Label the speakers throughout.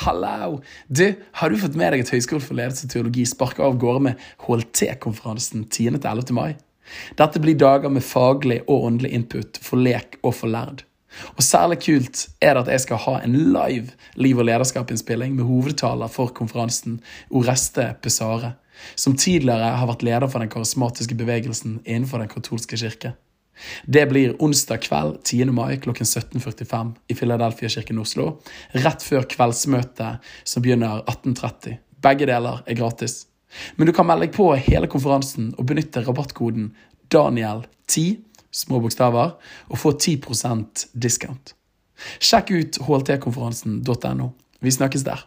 Speaker 1: Hallo! Du, har du fått med deg at Høgskolen for ledelse og teologi sparker av gårde med HLT-konferansen 10.-11. mai? Dette blir dager med faglig og åndelig input for lek og for lærd. Og særlig kult er det at jeg skal ha en live liv- og lederskap-innspilling med hovedtaler for konferansen, Oreste Pesare, som tidligere har vært leder for den karismatiske bevegelsen innenfor den katolske kirke. Det blir onsdag kveld 10. mai klokken 17.45 i Philadelphia-kirken Oslo. Rett før kveldsmøtet som begynner 18.30. Begge deler er gratis. Men du kan melde deg på hele konferansen og benytte rabattkoden Daniel10, små bokstaver, og få 10% discount. Sjekk ut hltkonferansen.no. Vi snakkes der.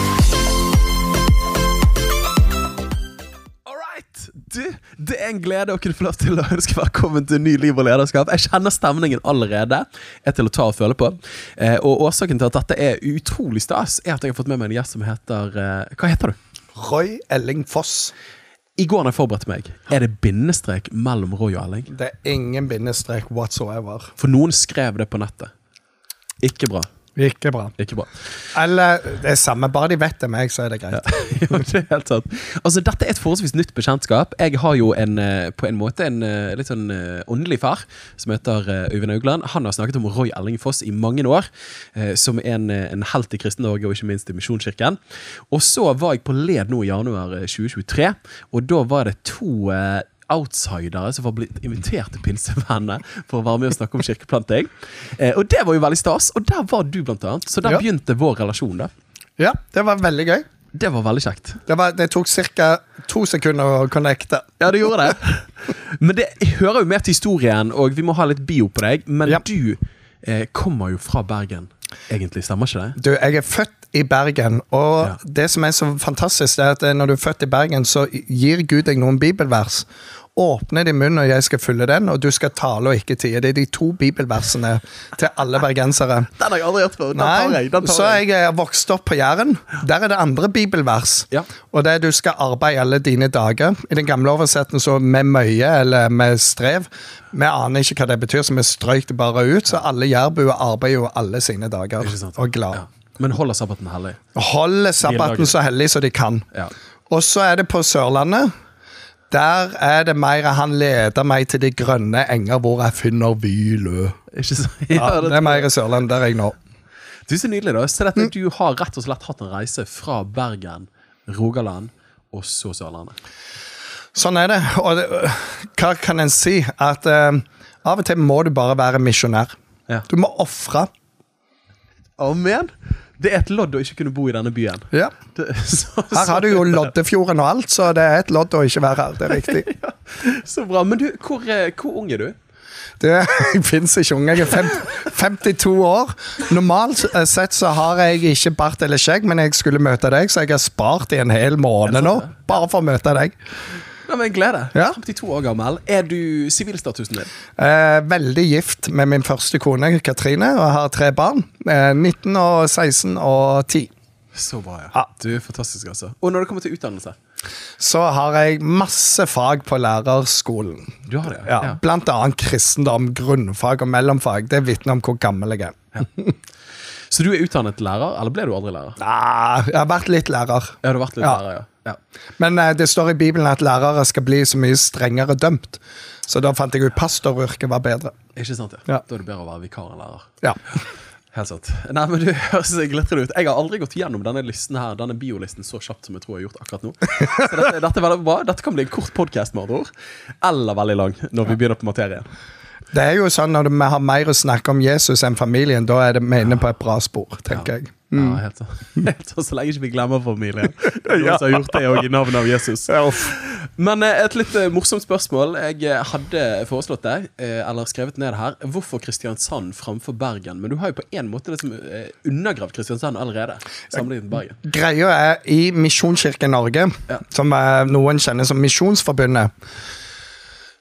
Speaker 1: Du, det er en glede å kunne få lov til å ønske velkommen til ny Liv og lederskap. Jeg kjenner stemningen allerede. Er til å ta og føle på. Eh, og årsaken til at dette er utrolig stas, er at jeg har fått med meg en gjest som heter eh, Hva heter du?
Speaker 2: Roy Elling Foss.
Speaker 1: I går da jeg forberedte meg, er det bindestrek mellom Roy og Elling?
Speaker 2: Det er ingen bindestrek whatsoever.
Speaker 1: For noen skrev det på nettet. Ikke bra.
Speaker 2: Ikke bra.
Speaker 1: Ikke bra.
Speaker 2: Eller det er samme, bare de vet det meg, så er det greit.
Speaker 1: jo, det er helt sant. Altså, Dette er et forholdsvis nytt bekjentskap. Jeg har jo en, eh, på en måte en eh, litt sånn eh, åndelig far som heter Øyvind Augland. Han har snakket om Roy Elling Foss i mange år, som en, en helt i Kristen-Norge, og ikke minst i Misjonskirken. Og så var jeg på Led nå i januar eh, 2023, og da var det to outsidere som var blitt invitert til Pinsevennet for å være med og snakke om kirkeplanting. Eh, og det var jo veldig stas, og der var du blant annet. Så der
Speaker 2: Ja.
Speaker 1: begynte vår relasjon. da
Speaker 2: Ja, det var veldig gøy.
Speaker 1: Det var veldig kjekt.
Speaker 2: Det, var, det tok ca. to sekunder å connecte.
Speaker 1: Ja, det gjorde det. Men det hører jo mer til historien, og vi må ha litt bio på deg. Men
Speaker 2: Ja.
Speaker 1: du eh, kommer jo fra Bergen, egentlig. Stemmer ikke det?
Speaker 2: Du, jeg er født i Bergen, og
Speaker 1: Ja.
Speaker 2: det som er så fantastisk, det er at når du er født i Bergen, så gir Gud deg noen bibelvers. Åpne din munn, og jeg skal fylle den, og du skal tale og ikke tie. Det er de to bibelversene til alle bergensere.
Speaker 1: Den har jeg aldri hørt før. Den tar jeg. Den tar
Speaker 2: så
Speaker 1: jeg.
Speaker 2: jeg er vokst opp på Jæren. Der er det andre bibelvers.
Speaker 1: Ja.
Speaker 2: Og det er du skal arbeide alle dine dager. I den gamle oversetten så med møye eller med strev. Vi aner ikke hva det betyr, så vi strøyk det bare ut. Så alle jærbuer arbeider jo alle sine dager og er glad.
Speaker 1: Ja. Men holder sabbaten hellig.
Speaker 2: Holder sabbaten så hellig som de kan.
Speaker 1: Ja.
Speaker 2: Og så er det på Sørlandet. Der er det mer han leder meg til de grønne enger hvor jeg finner hvile.
Speaker 1: Ikke så?
Speaker 2: Ja,
Speaker 1: Ja,
Speaker 2: det er mer i Sørlandet, der er jeg nå.
Speaker 1: Du, så nydelig, da. Så dette, du har rett og slett hatt en reise fra Bergen, Rogaland og så Sørlandet.
Speaker 2: Sånn er det. Og det, hva kan en si? At uh, av og til må du bare være misjonær.
Speaker 1: Ja.
Speaker 2: Du må ofre.
Speaker 1: Amen. Det er et lodd å ikke kunne bo i denne byen.
Speaker 2: Ja.
Speaker 1: Det, så,
Speaker 2: Her har du jo Loddefjorden og alt, så det er et lodd å ikke være her. Det er riktig.
Speaker 1: Så bra. Men du, hvor, eh, hvor ung er du?
Speaker 2: Det fins ikke unge. Jeg er fem, 52 år. Normalt sett så har jeg ikke bart eller skjegg, men jeg skulle møte deg, så jeg har spart i en hel måned nå. Bare for å møte deg.
Speaker 1: Nei, men Glede.
Speaker 2: Ja.
Speaker 1: 52 år gammel. Er du sivilstatusen din?
Speaker 2: Eh, veldig gift med min første kone, Katrine, og har tre barn. Eh, 19 og 16 og 10.
Speaker 1: Så bra, ja.
Speaker 2: Ja.
Speaker 1: Du er fantastisk, altså. Og når det kommer til utdannelse?
Speaker 2: Så har jeg masse fag på lærerskolen.
Speaker 1: Du har det,
Speaker 2: Ja, Blant annet kristendom, grunnfag og mellomfag. Det vitner om hvor gammel jeg er.
Speaker 1: Så du er utdannet lærer, eller ble du aldri lærer?
Speaker 2: Nei, jeg har vært litt lærer.
Speaker 1: Ja, du har vært litt
Speaker 2: Ja.
Speaker 1: lærer, ja. Ja.
Speaker 2: Men eh, det står i Bibelen at lærere skal bli så mye strengere dømt. Så da fant jeg ut pastoryrket var bedre.
Speaker 1: Ikke sant, ja.
Speaker 2: Ja.
Speaker 1: Da er det bedre å være vikar enn lærer.
Speaker 2: Ja.
Speaker 1: Helt sant. Nei, men du høres glitrende ut. Jeg har aldri gått gjennom denne listen her, denne biolisten så kjapt som jeg tror jeg har gjort akkurat nå. Så dette, dette er veldig bra. Dette kan bli en kort podkast, med andre ord. Eller veldig lang, når vi begynner på materien.
Speaker 2: Det er jo sånn når vi har mer å snakke om Jesus enn familien, da er det vi inne på et bra spor, tenker jeg.
Speaker 1: Ja, helt sånn. Helt sånn, Så lenge ikke vi glemmer familien. Noen som har gjort det òg, i navnet av Jesus. Men eh, et litt eh, morsomt spørsmål. Jeg eh, hadde foreslått deg, eller skrevet ned her, hvorfor Kristiansand framfor Bergen? Men du har jo på en måte liksom undergravd Kristiansand allerede, sammenlignet med Bergen.
Speaker 2: Greia er i Misjonskirken Norge,
Speaker 1: Ja.
Speaker 2: som noen kjenner som Misjonsforbundet,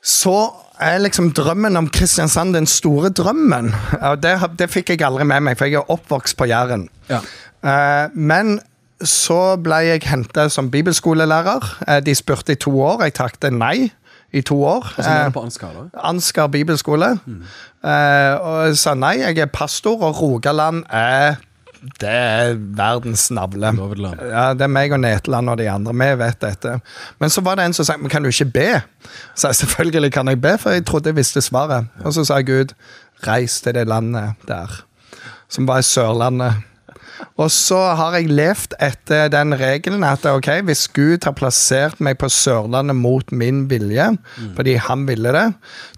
Speaker 2: så er liksom drømmen om Kristiansand den store drømmen. Og det, det fikk jeg aldri med meg, for jeg er oppvokst på Jæren.
Speaker 1: Ja.
Speaker 2: Eh, men så ble jeg henta som bibelskolelærer. Eh, de spurte i to år. Jeg takket nei i to år.
Speaker 1: Og så er
Speaker 2: Eh,
Speaker 1: det på Ansgar, da.
Speaker 2: Ansgar bibelskole. Eh, og jeg sa nei, jeg er pastor, og Rogaland er det er verdens navle. Ja, Det er meg og Neteland og de andre. Vi vet dette. Men så var det en som sa men kan du ikke be? Så jeg selvfølgelig kan jeg be, for jeg trodde jeg visste svaret. Og så sa Gud reis til det landet der, som var i Sørlandet. Og så har jeg levd etter den regelen at ok, hvis Gud har plassert meg på Sørlandet mot min vilje, fordi han ville det,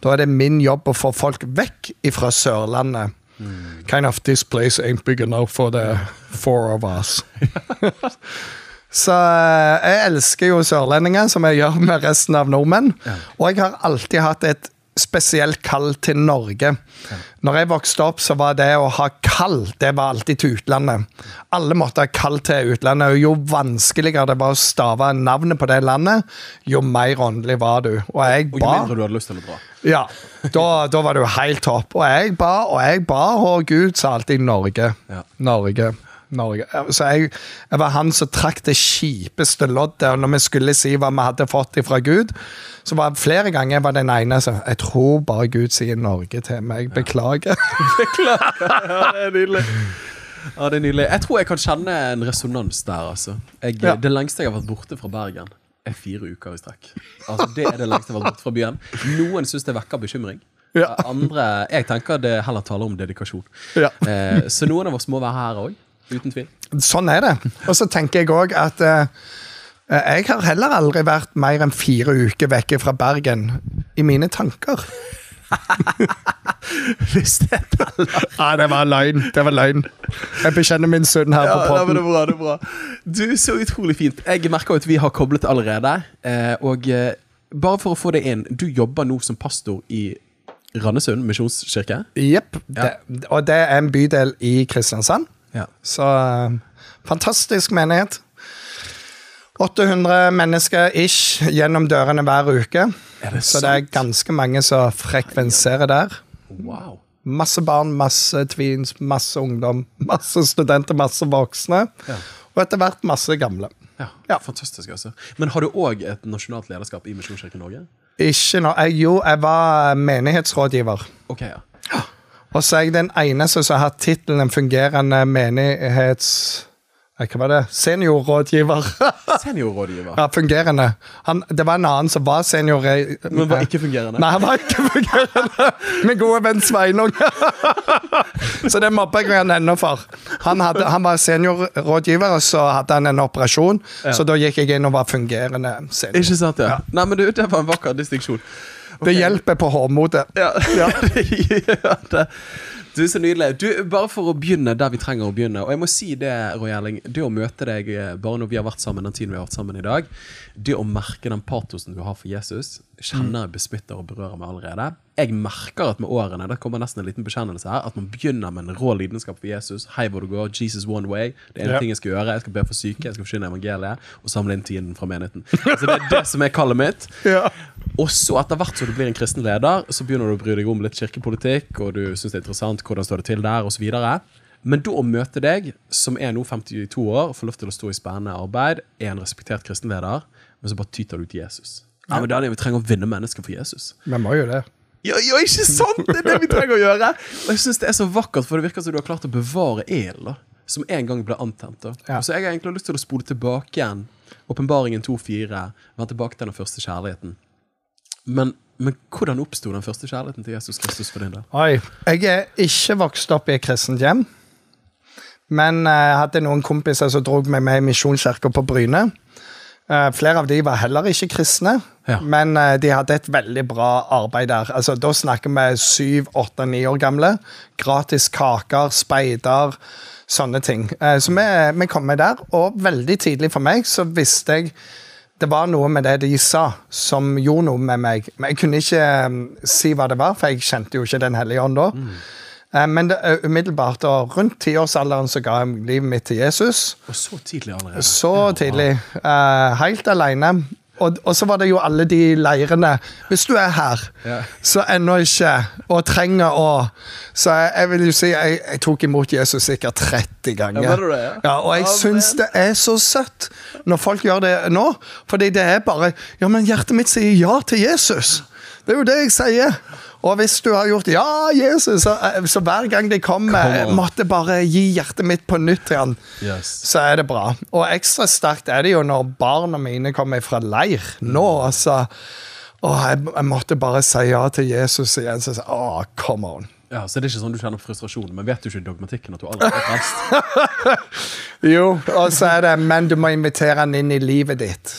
Speaker 2: da er det min jobb å få folk vekk ifra Sørlandet. Mm. Kind of this place ain't big enough for the four of us. Så jeg elsker jo sørlendinger, som jeg gjør med resten av nordmenn. Og jeg har alltid hatt et spesielt kall til Norge. Når jeg vokste opp, så var det å ha kall det var alltid til utlandet. Alle måtte ha kall til utlandet. og Jo vanskeligere det var å stave navnet på det landet, jo mer åndelig var du. Og jeg
Speaker 1: Og jo mindre du hadde lyst til å dra.
Speaker 2: ja, da, da var du helt topp. Og jeg ba, og jeg ba, og Gud sa alltid Norge.
Speaker 1: Ja.
Speaker 2: Norge. Norge. Så jeg, jeg var han som trakk det kjipeste loddet. Og når vi skulle si hva vi hadde fått fra Gud, så var flere ganger jeg var den ene som Jeg tror bare Gud sier Norge til meg. Beklager.
Speaker 1: Ja, det er nydelig. Ja, det er nydelig. Jeg tror jeg kan kjenne en resonans der, altså. Jeg,
Speaker 2: Ja.
Speaker 1: Det lengste jeg har vært borte fra Bergen, er fire uker i strekk. Altså, Det er det lengste jeg har vært borte fra byen. Noen syns det vekker bekymring.
Speaker 2: Ja.
Speaker 1: Andre Jeg tenker det heller taler om dedikasjon.
Speaker 2: Ja.
Speaker 1: Eh, så noen av oss må være her òg. Uten tvil.
Speaker 2: Sånn er det. Og så tenker jeg òg at eh, jeg har heller aldri vært mer enn fire uker vekke fra Bergen i mine tanker.
Speaker 1: Hvis det
Speaker 2: Ja, det var løgn. Det var løgn. Jeg bekjenner min synd her
Speaker 1: Ja,
Speaker 2: på
Speaker 1: nei, det er bra, det er bra. Du, Så utrolig fint. Jeg merker at vi har koblet allerede. Eh, og eh, bare for å få det inn, du jobber nå som pastor i Randesund misjonskirke.
Speaker 2: Jepp.
Speaker 1: Ja.
Speaker 2: Og det er en bydel i Kristiansand.
Speaker 1: Ja.
Speaker 2: Så eh, fantastisk menighet. 800 mennesker ish gjennom dørene hver uke.
Speaker 1: Det
Speaker 2: Så det er ganske mange som frekvenserer der.
Speaker 1: Wow.
Speaker 2: Masse barn, masse tweens, masse ungdom, masse studenter, masse voksne.
Speaker 1: Ja.
Speaker 2: Og etter hvert masse gamle.
Speaker 1: Ja,
Speaker 2: Ja.
Speaker 1: Fantastisk, altså. Men har du òg et nasjonalt lederskap i Misjonskirken Norge?
Speaker 2: Ikke nå, jo, jeg var menighetsrådgiver.
Speaker 1: Ok, ja. ja.
Speaker 2: Og så er jeg den eneste som har hatt tittelen en fungerende menighets... Hva var det? Seniorrådgiver.
Speaker 1: Seniorrådgiver.
Speaker 2: ja, fungerende. Han, det var en annen som var senior...
Speaker 1: Men var ikke fungerende?
Speaker 2: Nei, han var ikke fungerende. Min gode venn Sveinung. så det mobber jeg han ennå for. Han, hadde, han var seniorrådgiver, og så hadde han en operasjon. Så da gikk jeg inn og var fungerende senior.
Speaker 1: Ikke sant, ja. Nei, men du, Det var en vakker distinksjon.
Speaker 2: Det hjelper på hårmotet.
Speaker 1: Ja, gjør det. Du, Så nydelig. Du, Bare for å begynne der vi trenger å begynne. Og jeg må si det, Roy Erling. Det å møte deg eh, bare når vi har vært sammen den tiden vi har vært sammen i dag, det å merke den patosen du har for Jesus, kjenner jeg besmitter og berører meg allerede. Jeg merker at med årene det kommer nesten en liten bekjennelse her, at man begynner med en rå lidenskap for Jesus. Hei hvor du går, Jesus one way. Det er en
Speaker 2: Ja.
Speaker 1: ting jeg skal gjøre. Jeg skal be for syke, jeg skal forsyne evangeliet og samle inn tiden fra menigheten. Altså Det er det som er kallet mitt.
Speaker 2: Ja.
Speaker 1: Og så etter hvert som du blir en kristen leder, så begynner du å bry deg om litt kirkepolitikk, og du syns det er interessant hvordan står det til der, osv. Men da å møte deg, som er nå 52 år, og får lov til å stå i spennende arbeid, er en respektert kristenleder, men så bare tyter du til Jesus. Ja, men Daniel, Vi trenger å vinne mennesker for Jesus.
Speaker 2: Vi må jo det.
Speaker 1: Ja, ja, ikke sant? Det er det vi trenger å gjøre! Og jeg synes det er så vakkert, for det virker som du har klart å bevare ilden. Som en gang ble antent.
Speaker 2: Ja.
Speaker 1: Så jeg har egentlig lyst til å spole tilbake igjen. Åpenbaringen 2.4. Vende tilbake til den første kjærligheten. Men, men hvordan oppsto den første kjærligheten til Jesus Kristus for din del?
Speaker 2: Oi. Jeg er ikke vokst opp i et kristent hjem. Men eh, jeg hadde noen kompiser som dro meg med i Misjonskirka på Bryne. Eh, flere av de var heller ikke kristne,
Speaker 1: Ja.
Speaker 2: men eh, de hadde et veldig bra arbeid der. Altså, da snakker vi syv, åtte, ni år gamle. Gratis kaker, speider, sånne ting. Så vi, vi kom med der, og veldig tidlig for meg så visste jeg det var noe med det de sa som gjorde noe med meg. Men jeg kunne ikke um, si hva det var, for jeg kjente jo ikke Den hellige ånd da. Eh, Men det, uh, umiddelbart, og rundt tiårsalderen så ga jeg livet mitt til Jesus.
Speaker 1: Og så tidlig allerede.
Speaker 2: Så tidlig. Uh, helt alene. Og, og så var det jo alle de leirene. Hvis du er her,
Speaker 1: Ja.
Speaker 2: så ennå ikke, og trenger å Så jeg, jeg vil jo si jeg, jeg tok imot Jesus sikkert 30 ganger.
Speaker 1: Ja, det, ja?
Speaker 2: Ja, og jeg
Speaker 1: oh,
Speaker 2: syns det er så søtt når folk gjør det nå. Fordi det er bare Ja, men hjertet mitt sier ja til Jesus. Det er jo det jeg sier. Og hvis du har gjort ja, Jesus, så, så hver gang de kommer, måtte bare gi hjertet mitt på nytt til han
Speaker 1: Yes.
Speaker 2: så er det bra. Og ekstra sterkt er det jo når barna mine kommer fra leir. Nå, altså. Åh, jeg, jeg måtte bare si ja til Jesus igjen. Så jeg sa, å, come on.
Speaker 1: Ja, så det er ikke sånn du kjenner frustrasjon, men vet du ikke dogmatikken at du aldri er frelst?
Speaker 2: Jo, og så er det Men du må invitere han inn i livet ditt.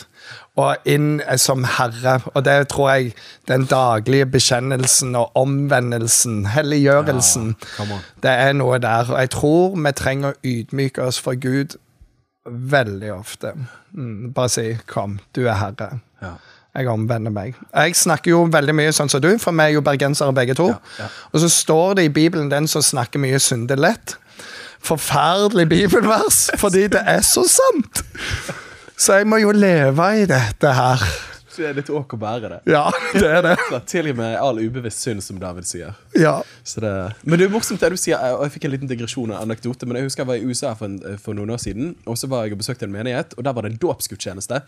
Speaker 2: Og inn eh, som herre. Og det tror jeg den daglige bekjennelsen og omvendelsen, helliggjørelsen,
Speaker 1: Ja,
Speaker 2: det er noe der. Og jeg tror vi trenger å ydmyke oss for Gud veldig ofte. Mm, bare si 'kom, du er herre'.
Speaker 1: Ja.
Speaker 2: Jeg omvender meg. Jeg snakker jo veldig mye sånn som du, for vi er jo bergensere begge to.
Speaker 1: Ja.
Speaker 2: Og så står det i Bibelen den som snakker mye syndelett. Forferdelig bibelvers, fordi det er så sant! Så jeg må jo leve i dette her.
Speaker 1: Det er litt åk å bære det.
Speaker 2: Ja, det er det.
Speaker 1: Så Tilgi meg all ubevisst synd, som David sier.
Speaker 2: Ja.
Speaker 1: Så det, men det er morsomt det du sier, og jeg fikk en liten digresjon og anekdote. Men jeg husker jeg var i USA for, en, for noen år siden, og så var jeg og besøkte en menighet, og der var det en dåpsgudstjeneste.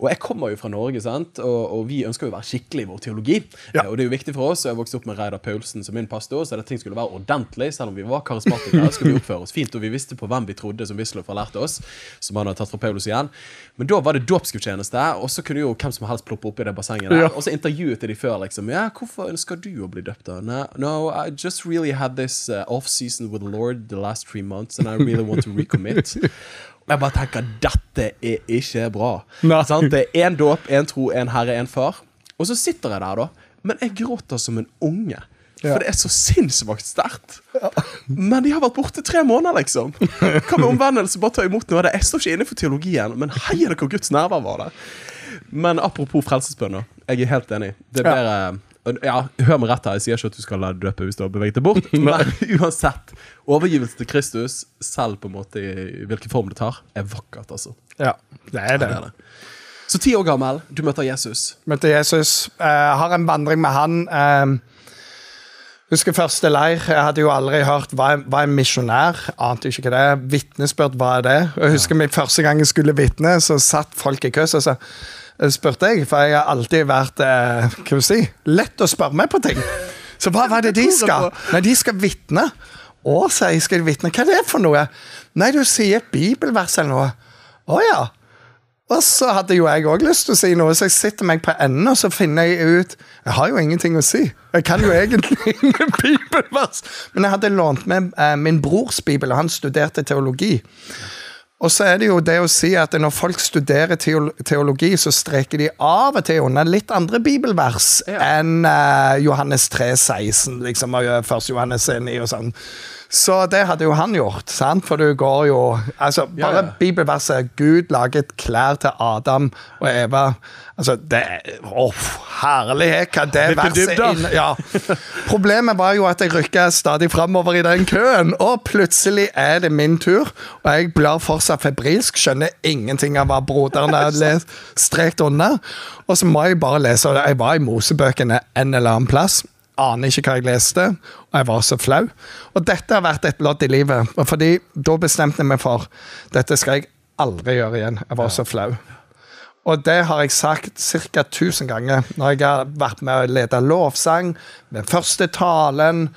Speaker 1: Og jeg kommer jo fra Norge, sant, og, og vi ønsker jo å være skikkelig i vår teologi.
Speaker 2: Ja.
Speaker 1: Og det er jo viktig for oss, og jeg vokste opp med Reidar Paulsen som min pastor, så det ting skulle være ordentlig, selv om vi var karismatikere, skulle vi oppføre oss fint, og vi visste på hvem vi trodde, som Wisløff har lært oss, som han har tatt fra Paulus igjen. Men da var det dåpsgudstjeneste, og så kunne jo hvem som helst ploppe opp i det bassenget der.
Speaker 2: Ja.
Speaker 1: Og så intervjuet de før, liksom. Ja, hvorfor ønsker du å bli døpt, da? No, no I just really had this uh, off-season with the Lord the last three months, and I really want to recommit. Og jeg bare tenker, dette er ikke bra. Sant? Det er én dåp, én tro, én herre, én far. Og så sitter jeg der, da. Men jeg gråter som en unge. For det er så sinnssvakt sterkt. Men de har vært borte tre måneder, liksom. Hva med omvendelse? Bare ta imot noe av det. Jeg står ikke inne for teologien, men heier dere Guds nerver var der. Men apropos frelsesbønner. Jeg er helt enig. Det er
Speaker 2: Ja.
Speaker 1: ja, Hør meg rett her, jeg sier ikke at du skal la deg døpe hvis du har beveget deg bort. Men uansett, overgivelse til Kristus, selv på en måte i hvilken form det tar, er vakkert, altså.
Speaker 2: ja, det er det.
Speaker 1: Det er det. Så ti år gammel, du møter Jesus.
Speaker 2: Møter Jesus. Jeg har en vandring med han. Jeg husker første leir. Jeg hadde jo aldri hørt hva, er en misjonær Ante ikke det. Vitnesbyrd, hva er det? Jeg husker min første gang jeg skulle vitne, så satt folk i kø. og så spurte jeg, for jeg har alltid vært eh, hva si, lett å spørre meg på ting. Så hva, var det de skal? Nei, de skal vitne. Å, sier jeg, skal de vitne? Hva er det for noe? Nei, du sier et bibelvers eller noe. Å ja. Og så hadde jo jeg òg lyst til å si noe, så jeg sitter meg på enden og så finner jeg ut Jeg har jo ingenting å si. Jeg kan jo egentlig ingen bibelvers. Men jeg hadde lånt med eh, min brors bibel, og han studerte teologi. Og så er det jo det å si at når folk studerer teologi, så streker de av og til under litt andre bibelvers
Speaker 1: Ja.
Speaker 2: enn uh, Johannes 3, 16, liksom, og eh, først Johannes 9 og sånn. Så det hadde jo han gjort, sant? for du går jo altså Bare
Speaker 1: ja.
Speaker 2: bibelverset 'Gud laget klær til Adam og Eva'. Altså, det oh, herlighet, hva det verset inn ja. Problemet var jo at jeg rykka stadig framover i den køen, og plutselig er det min tur. Og jeg blar fortsatt febrilsk, skjønner ingenting av hva broderen har strekt unna. Og så må jeg bare lese, og jeg var i Mosebøkene en eller annen plass. Aner ikke hva jeg leste, og jeg var så flau. Og dette har vært et lodd i livet. Fordi da bestemte jeg meg for dette skal jeg aldri gjøre igjen. Jeg var så flau. Og det har jeg sagt ca. 1000 ganger når jeg har vært med å lede lovsang, den første talen,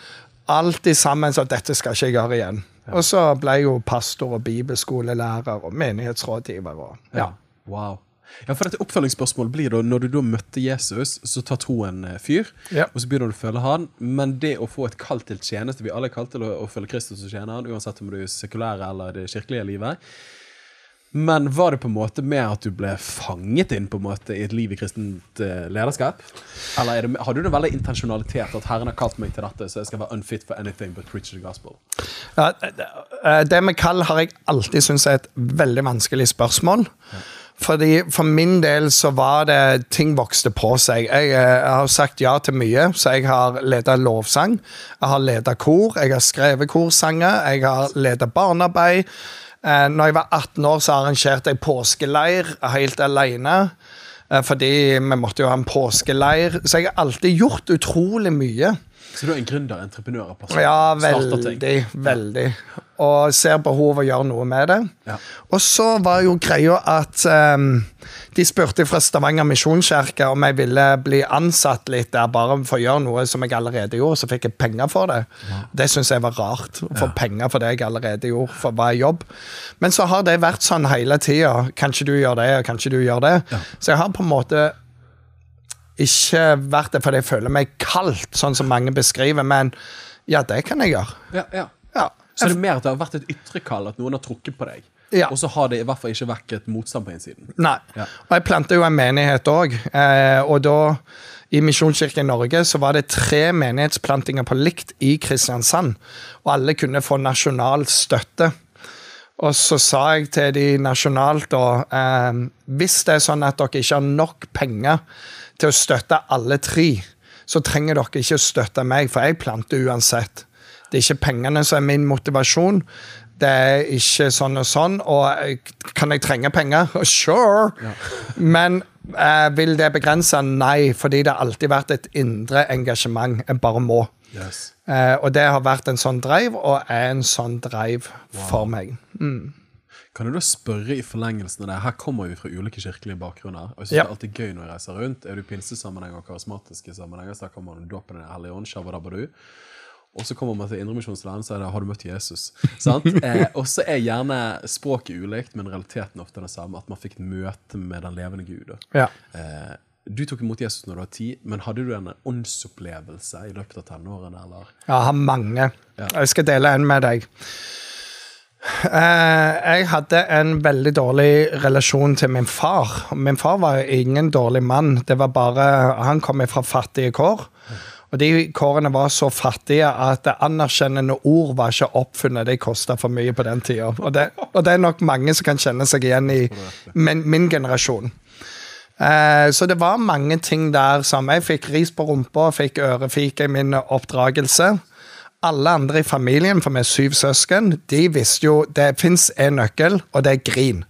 Speaker 2: alltid sammen, så dette skal ikke jeg gjøre igjen. Og så ble jeg jo pastor og bibelskolelærer og menighetsrådgiver. Og, ja.
Speaker 1: Wow. Ja, for dette Oppfølgingsspørsmålet blir da når du da møtte Jesus, så tar troen eh, fyr.
Speaker 2: Ja.
Speaker 1: Og så begynner du å følge han. Men det å få et kall til tjeneste Vi alle er kalt til å, å følge Kristus og tjene han, uansett om du er sekulære eller det kirkelige livet. Men var det på en måte med at du ble fanget inn på en måte i et liv i kristent eh, lederskap? Eller er det, har du en veldig intensjonalitet at Herren har kalt meg til dette, så jeg skal være unfit for anything but preach the gospel?
Speaker 2: Ja, eh, det med kall har jeg alltid syntes er et veldig vanskelig spørsmål. Fordi For min del så var det ting vokste på seg. Jeg, eh, jeg har sagt ja til mye, så jeg har ledet lovsang. Jeg har ledet kor, jeg har skrevet korsanger, jeg har ledet barnearbeid. Eh, Når jeg var 18 år, så arrangerte jeg påskeleir helt alene. Eh, Fordi vi måtte jo ha en påskeleir. Så jeg har alltid gjort utrolig mye.
Speaker 1: Så du er en gründer, entreprenør av person?
Speaker 2: Ja, veldig, veldig. Og ser behov å gjøre noe med det.
Speaker 1: Ja.
Speaker 2: Og så var jo greia at um, de spurte fra Stavanger misjonskirke om jeg ville bli ansatt litt der bare for å gjøre noe som jeg allerede gjorde, så fikk jeg penger for det. Det syns jeg var rart, å få penger for det jeg allerede gjorde, for hva er jobb. Men så har det vært sånn hele tida. Kanskje du gjør det, og kanskje du gjør det. Så jeg har på en måte ikke vært det fordi jeg føler meg kaldt, sånn som mange beskriver, men ja, det kan jeg gjøre.
Speaker 1: Ja, ja.
Speaker 2: Ja.
Speaker 1: Så det er mer at det har vært et ytre kall, at noen har trukket på deg.
Speaker 2: Ja.
Speaker 1: Og så har det i hvert fall ikke vekket motstand på innsiden.
Speaker 2: Nei. Og jeg planta jo en menighet òg. Eh, og da, i Misjonskirken Norge, så var det tre menighetsplantinger på likt i Kristiansand. Og alle kunne få nasjonal støtte. Og så sa jeg til de nasjonalt da eh, Hvis det er sånn at dere ikke har nok penger til å støtte alle tre, så trenger dere ikke å støtte meg, for jeg planter uansett. Det er ikke pengene som er min motivasjon. Det er ikke sånn og sånn. Og kan jeg trenge penger? Sure! Men eh, vil det begrense? Nei, fordi det har alltid vært et indre engasjement. Jeg bare må.
Speaker 1: Yes.
Speaker 2: Eh, og det har vært en sånn drive, og er en sånn drive for meg.
Speaker 1: Kan du da spørre i forlengelsen av det? Her kommer vi fra ulike kirkelige bakgrunner. Og jeg synes
Speaker 2: Ja.
Speaker 1: det er alltid gøy når jeg reiser rundt. Er du i pinsesammenheng og karismatiske sammenhenger, så kommer man dåpen i Den hellige ånd, shabadabadu. Og så kommer man til Indremisjonsland, så er det 'Har du møtt Jesus?' Sant? eh, og så er gjerne språket ulikt, men realiteten ofte den samme. At man fikk møte med den levende Gud.
Speaker 2: Ja.
Speaker 1: Eh, du tok imot Jesus når du var ti, men hadde du en åndsopplevelse i løpet av tenårene? eller?
Speaker 2: Jeg har mange.
Speaker 1: Ja.
Speaker 2: Jeg skal dele en med deg. Eh, jeg hadde en veldig dårlig relasjon til min far. Min far var ingen dårlig mann. Det var bare, Han kom fra fattige kår. Og de kårene var så fattige at anerkjennende ord var ikke oppfunnet. Det kosta for mye på den tida. Og og det er nok mange som kan kjenne seg igjen i min, min generasjon. Eh, så det var mange ting der som Jeg fikk ris på rumpa, fikk ørefike i min oppdragelse. Alle andre i familien, for vi er syv søsken, de visste jo det fins en nøkkel, og det er grin.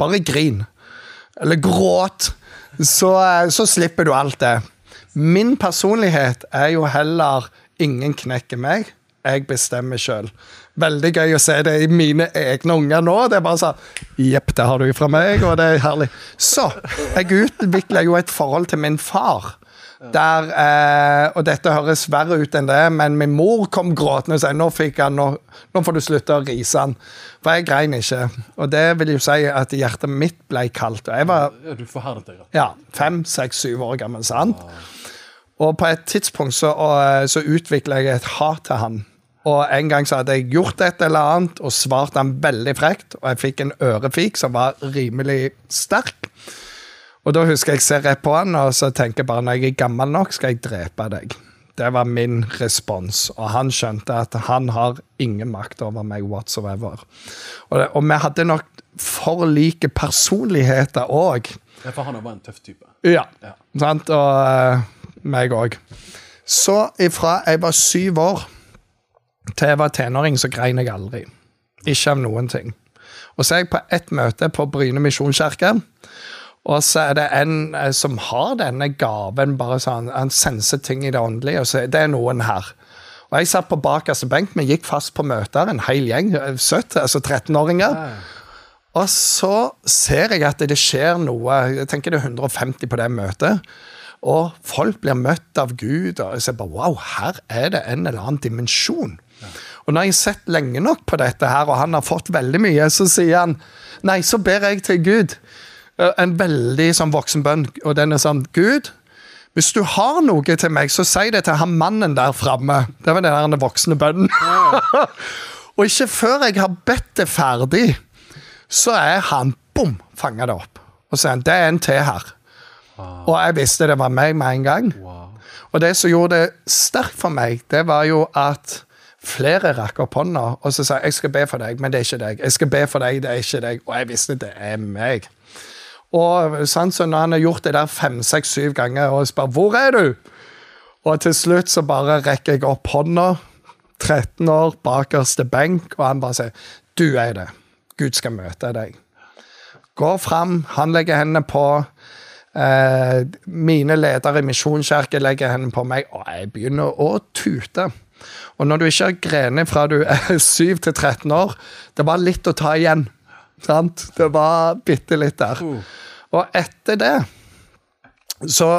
Speaker 2: Bare grin. Eller gråt. Så, eh, så slipper du alt det. Min personlighet er jo heller ingen knekker meg. Jeg bestemmer sjøl. Veldig gøy å se det i mine egne unger nå. Det er bare sånn Jepp, det har du fra meg, og det er herlig. Så jeg utvikler jo et forhold til min far. Der, eh, og dette høres verre ut enn det, men min mor kom gråtende og sa nå, han, nå, nå får du slutte å rise han. For jeg grein ikke. Og det vil jo si at hjertet mitt ble kaldt. Og jeg var
Speaker 1: Ja, du forherdet deg,
Speaker 2: ja, fem, seks, syv år gammel. sant? Og på et tidspunkt så, og, så utvikla jeg et hat til han. Og en gang så hadde jeg gjort et eller annet og svart han veldig frekt, og jeg fikk en ørefik som var rimelig sterk. Og da husker jeg ser rett på han, og så tenker jeg bare når jeg er gammel nok, skal jeg drepe deg. Det var min respons, og han skjønte at han har ingen makt over meg whatsoever. Og, det, og vi hadde nok for like personligheter òg.
Speaker 1: Ja, for han var en tøff type.
Speaker 2: Ja.
Speaker 1: Ja.
Speaker 2: Sant? Og uh, meg òg. Så ifra jeg var syv år til jeg var tenåring, så grein jeg aldri. Ikke av noen ting. Og så er jeg på ett møte på Bryne misjonskirke. Og så er det en eh, som har denne gaven, bare sånn, han senser ting i det åndelige. og så Det er noen her. Og jeg satt på bakerste benk, vi gikk fast på møter, en hel gjeng. eh, Søtt, altså 13-åringer. Og så ser jeg at det skjer noe. Jeg tenker det er 150 på det møtet. Og folk blir møtt av Gud. Og jeg ser bare wow, her er det en eller annen dimensjon. Og når jeg har sett lenge nok på dette her, og han har fått veldig mye, så sier han Nei, så ber jeg til Gud. Eh, En veldig sånn voksen bønn, og den er sånn Gud, hvis du har noe til meg, så si det til han mannen der framme. Det var den der voksne bønnen. og ikke før jeg har bedt det ferdig, så er han bom, fanga det opp. Og så er han, det er en til her. Og jeg visste det var meg med en gang.
Speaker 1: Wow.
Speaker 2: Og det som gjorde det sterkt for meg, det var jo at flere rakk opp hånda og så sa jeg skal be for deg, men det er ikke deg. Jeg skal be for deg, det er ikke deg. Og jeg visste det er meg. Og når han har gjort det der fem, seks, syv ganger og spør hvor er du? Og til slutt så bare rekker jeg opp hånda, 13 år, bakerste benk, og han bare sier du er det. Gud skal møte deg. Går fram, han legger hendene på. Eh, mine ledere i Misjonskirken legger hendene på meg, og jeg begynner å tute. Og når du ikke har grenet fra du er 7 til 13 år, det var litt å ta igjen. Sant? Det var bitte litt der. Og etter det så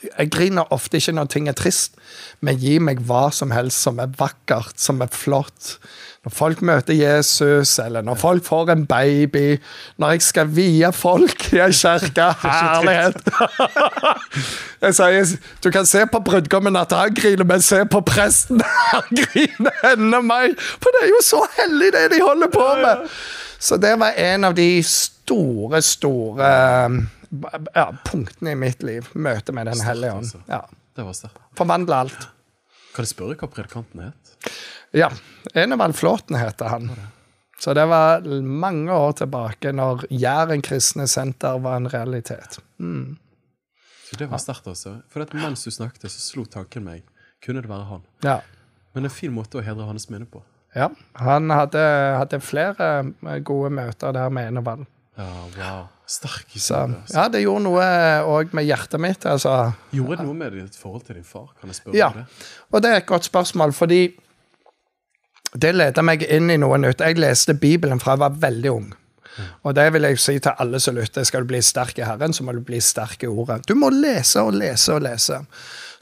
Speaker 2: jeg griner ofte ikke når ting er trist, men gi meg hva som helst som er vakkert, som er flott. Når folk møter Jesus, eller når folk får en baby, når jeg skal vie folk i ei kirke. Herlighet! Jeg sier, du kan se på brudgommen at han griner, men se på presten! Han griner enda mer! For det er jo så hellig, det de holder på med! Så det var en av de store, store ja, punktene i mitt liv. Møtet med Den hellige ånd.
Speaker 1: altså.
Speaker 2: Ja.
Speaker 1: Det var sterkt.
Speaker 2: Forvandle alt.
Speaker 1: Kan jeg spørre hva predikanten het?
Speaker 2: Ja. Enevald Flåten heter han. Så det var mange år tilbake, når Jæren kristne senter var en realitet.
Speaker 1: Så det var sterkt, altså. For mens du snakket, så slo tanken meg. Kunne det være han?
Speaker 2: Ja.
Speaker 1: Men en fin måte å hedre hans minne på.
Speaker 2: ja. Han hadde, hadde flere gode møter der med Enevald.
Speaker 1: Ja, wow. Sterk
Speaker 2: Så.
Speaker 1: Altså.
Speaker 2: ja, det gjorde noe òg med hjertet mitt. altså.
Speaker 1: Gjorde det noe med ditt forhold til din far? Kan jeg spørre
Speaker 2: Ja,
Speaker 1: om det?
Speaker 2: og det er et godt spørsmål, fordi det leder meg inn i noe nytt. Jeg leste Bibelen fra jeg var veldig ung. Og det vil jeg si til alle som lytter. Skal du bli sterk i Herren, så må du bli sterk i ordet. Du må lese og lese og lese.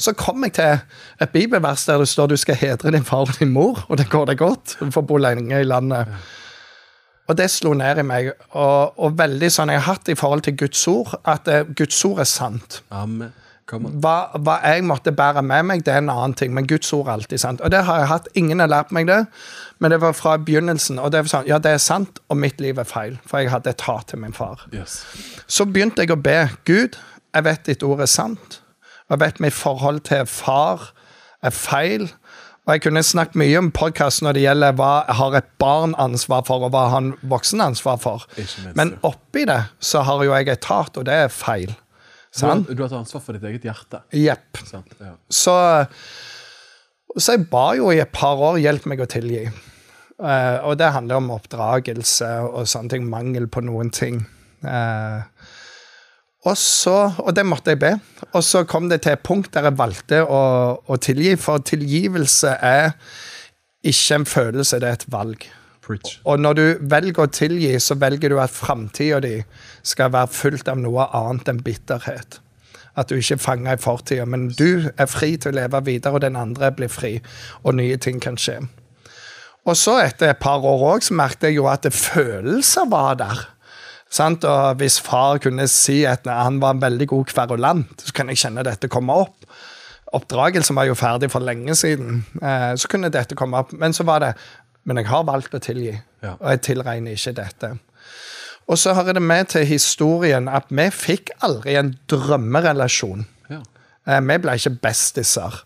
Speaker 2: Så kom jeg til et bibelvers der det står du skal hedre din far og din mor, og det går deg godt. Du får bo lenge i landet. Og det slo ned i meg. Og, og veldig sånn jeg har hatt i forhold til Guds ord, at uh, Guds ord er sant.
Speaker 1: Amen.
Speaker 2: Hva, hva jeg måtte bære med meg, det er en annen ting, men Guds ord er alltid sant. Og det har jeg hatt. Ingen har lært meg det, men det var fra begynnelsen. Og det var sånn, ja, det er sant, og mitt liv er feil, for jeg hadde et hat til min far.
Speaker 1: Yes.
Speaker 2: Så begynte jeg å be. Gud, jeg vet ditt ord er sant, og jeg vet mitt forhold til far er feil. Og jeg kunne snakket mye om podkast når det gjelder hva har et barn ansvar for, og hva har en voksen ansvar for. Men oppi det så har jo jeg et hat, og det er feil.
Speaker 1: Du
Speaker 2: Sant?
Speaker 1: du har tatt ansvar for ditt eget hjerte.
Speaker 2: Jepp.
Speaker 1: Sant? Ja.
Speaker 2: Så, så jeg ba jo i et par år hjelp meg å tilgi. Uh, og det handler om oppdragelse og sånne ting. Mangel på noen ting. Eh, og så, og det måtte jeg be. Og så kom det til et punkt der jeg valgte å, å tilgi. For tilgivelse er ikke en følelse, det er et valg.
Speaker 1: Preach.
Speaker 2: Og når du velger å tilgi, så velger du at framtida di skal være fullt av noe annet enn bitterhet. At du ikke er fanga i fortida, men du er fri til å leve videre, og den andre blir fri, og nye ting kan skje. Og så, etter et par år òg, så merket jeg jo at følelser var der. Sant? Og hvis far kunne si at han var en veldig god kverulant, så kan jeg kjenne dette komme opp. Oppdragelsen var jo ferdig for lenge siden, eh, så kunne dette komme opp. Men så var det Men jeg har valgt å tilgi,
Speaker 1: Ja.
Speaker 2: og jeg tilregner ikke dette. Og så hører det med til historien at vi fikk aldri en drømmerelasjon.
Speaker 1: Ja.
Speaker 2: Eh, Vi ble ikke bestiser.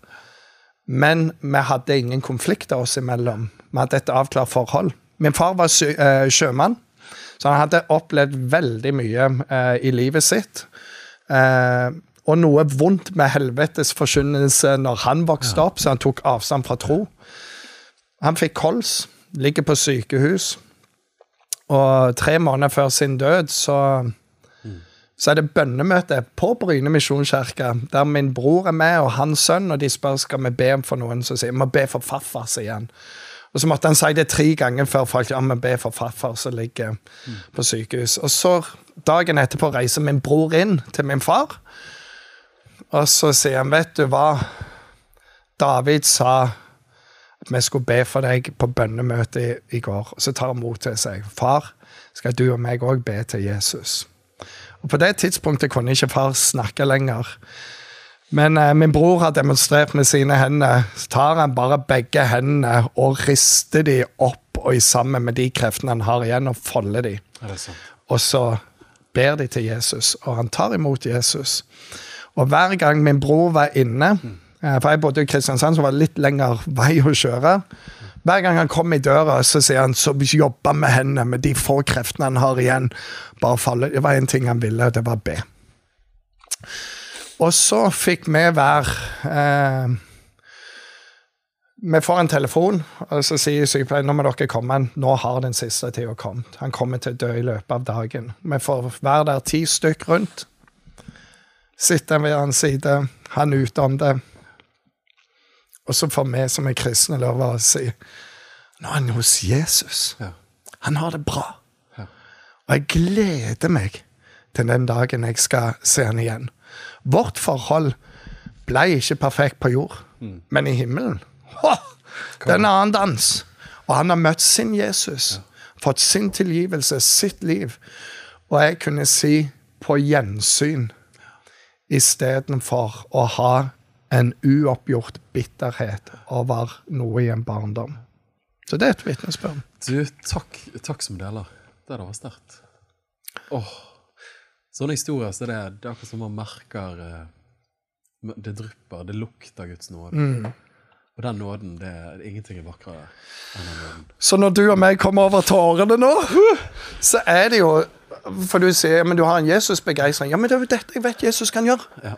Speaker 2: Men vi hadde ingen konflikter oss imellom. Vi hadde et avklart forhold. Min far var eh, sjømann, så han hadde opplevd veldig mye eh, i livet sitt. Eh, og noe vondt med helvetes forkynnelse når han vokste opp, så han tok avstand fra tro. Han fikk kols, ligger på sykehus, og tre måneder før sin død så så er det bønnemøte på Bryne misjonskirke, der min bror er med, og hans sønn, og de spør skal vi be om for noen. Så sier vi må be for farfar, sier han. Og så måtte han si det tre ganger før folk ja, men be for farfar som ligger på sykehus. Og så dagen etterpå reiser min bror inn til min far, og så sier han, vet du hva, David sa at vi skulle be for deg på bønnemøtet i, går. Og så tar han mot til seg. Far, skal du og meg òg be til Jesus? Og På det tidspunktet kunne ikke far snakke lenger. Men eh, min bror har demonstrert med sine hender. Så tar han bare begge hendene og rister de opp og i sammen med de kreftene han har igjen, og folder de. Og så ber de til Jesus, og han tar imot Jesus. Og hver gang min bror var inne eh, For jeg bodde i Kristiansand, så var det litt lengre vei å kjøre. Hver gang han kom i døra, så sier han så jobba med hendene, med de få kreftene han har igjen. Bare falle. Det var én ting han ville, og det var å be. Og så fikk vi hver eh, Vi får en telefon, og så sier sykepleieren nå må dere komme. Nå har den siste tida kommet. Han kommer til å dø i løpet av dagen. Vi får være der ti stykk rundt. Sitter ved hans side, han ute om det. Og så får vi som er kristne lov å si Nå er han hos Jesus.
Speaker 1: Ja.
Speaker 2: Han har det bra.
Speaker 1: Ja.
Speaker 2: Og jeg gleder meg til den dagen jeg skal se han igjen. Vårt forhold ble ikke perfekt på jord, men i himmelen Hå! Det er en annen dans. Og han har møtt sin Jesus, fått sin tilgivelse, sitt liv. Og jeg kunne si på gjensyn istedenfor å ha en uoppgjort bitterhet over noe i en barndom. Så det er et vitnesbyrd.
Speaker 1: Du, takk, takk som deler. Det var sterkt. Åh. Sånne historier så det, det er akkurat som man merker eh, Det drypper, det lukter Guds nåde. Og den nåden, det er ingenting er vakrere enn den nåden.
Speaker 2: Så når du og meg kommer over tårene nå, så er det jo For du sier men du har en Jesus-begeistring. Ja, men det er jo dette jeg vet Jesus kan gjøre.
Speaker 1: Ja.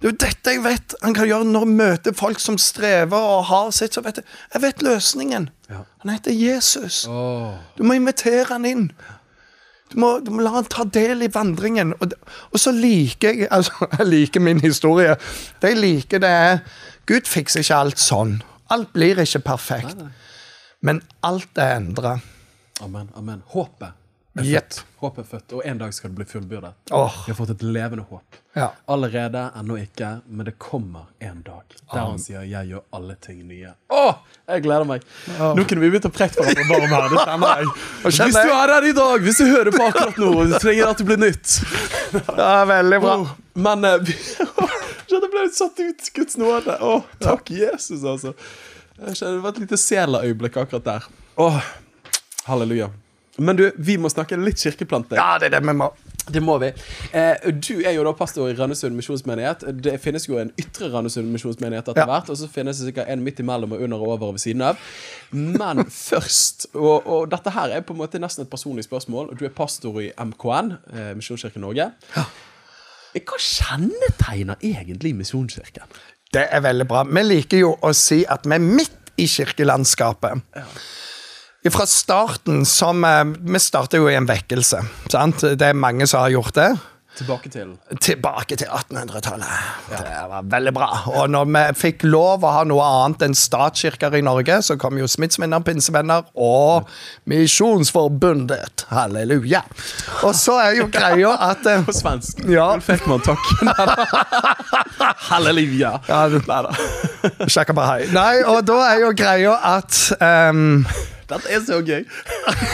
Speaker 2: Det er jo dette jeg vet han kan gjøre når han møter folk som strever og har sitt. så vet Jeg jeg vet løsningen.
Speaker 1: Ja.
Speaker 2: Han heter Jesus.
Speaker 1: Oh.
Speaker 2: Du må invitere han inn. Du må, du må la han ta del i vandringen. Og, og så liker jeg altså, jeg liker min historie. Det jeg liker, det er Gud fikser ikke alt sånn. Alt blir ikke perfekt. Men alt er endra.
Speaker 1: Amen. amen. Håpet er født. Håpet er født, og en dag skal det bli fullbyrdet.
Speaker 2: Oh.
Speaker 1: Vi har fått et levende håp.
Speaker 2: Ja.
Speaker 1: Allerede, ennå ikke, men det kommer en dag der han sier 'jeg gjør alle ting nye'. Åh, jeg gleder meg! Nå kunne vi begynt å preke hverandre her. Det kjenner jeg. Hvis du er her i dag, hvis du hører på akkurat nå, du trenger at det blir nytt.
Speaker 2: Ja, veldig bra.
Speaker 1: Men eh, Jeg ble satt ut Guds nåde. Å, takk, Jesus, altså. Det var et lite Sela-øyeblikk akkurat der. Åh, halleluja. Men du, vi må snakke litt kirkeplante.
Speaker 2: Ja, det er det vi må.
Speaker 1: Det må vi. Eh, du er jo da pastor i Randesund misjonsmenighet. Det finnes jo en ytre Randesund misjonsmenighet etter
Speaker 2: Ja.
Speaker 1: hvert, og så finnes det sikkert en midt imellom og under og over og ved siden av. Men først, og, og dette her er på en måte nesten et personlig spørsmål. Du er pastor i MKN, eh, Misjonskirken Norge. Hva kjennetegner egentlig Misjonskirken?
Speaker 2: Det er veldig bra. Vi liker jo å si at vi er midt i kirkelandskapet. Fra starten som eh, Vi starter jo i en vekkelse. Sant? Det er mange som har gjort det.
Speaker 1: Tilbake til
Speaker 2: Tilbake til 1800-tallet. Det var veldig bra. Og når vi fikk lov å ha noe annet enn statskirker i Norge, så kom jo Smittsvenner, Pinsevenner og Misjonsforbundet. Halleluja. Og så er jo greia at eh,
Speaker 1: På svensk.
Speaker 2: Ja.
Speaker 1: fikk man takk. Halleluja.
Speaker 2: Ja, Nei da. Nei, og da er jo greia at ehm,
Speaker 1: Dette er så gøy.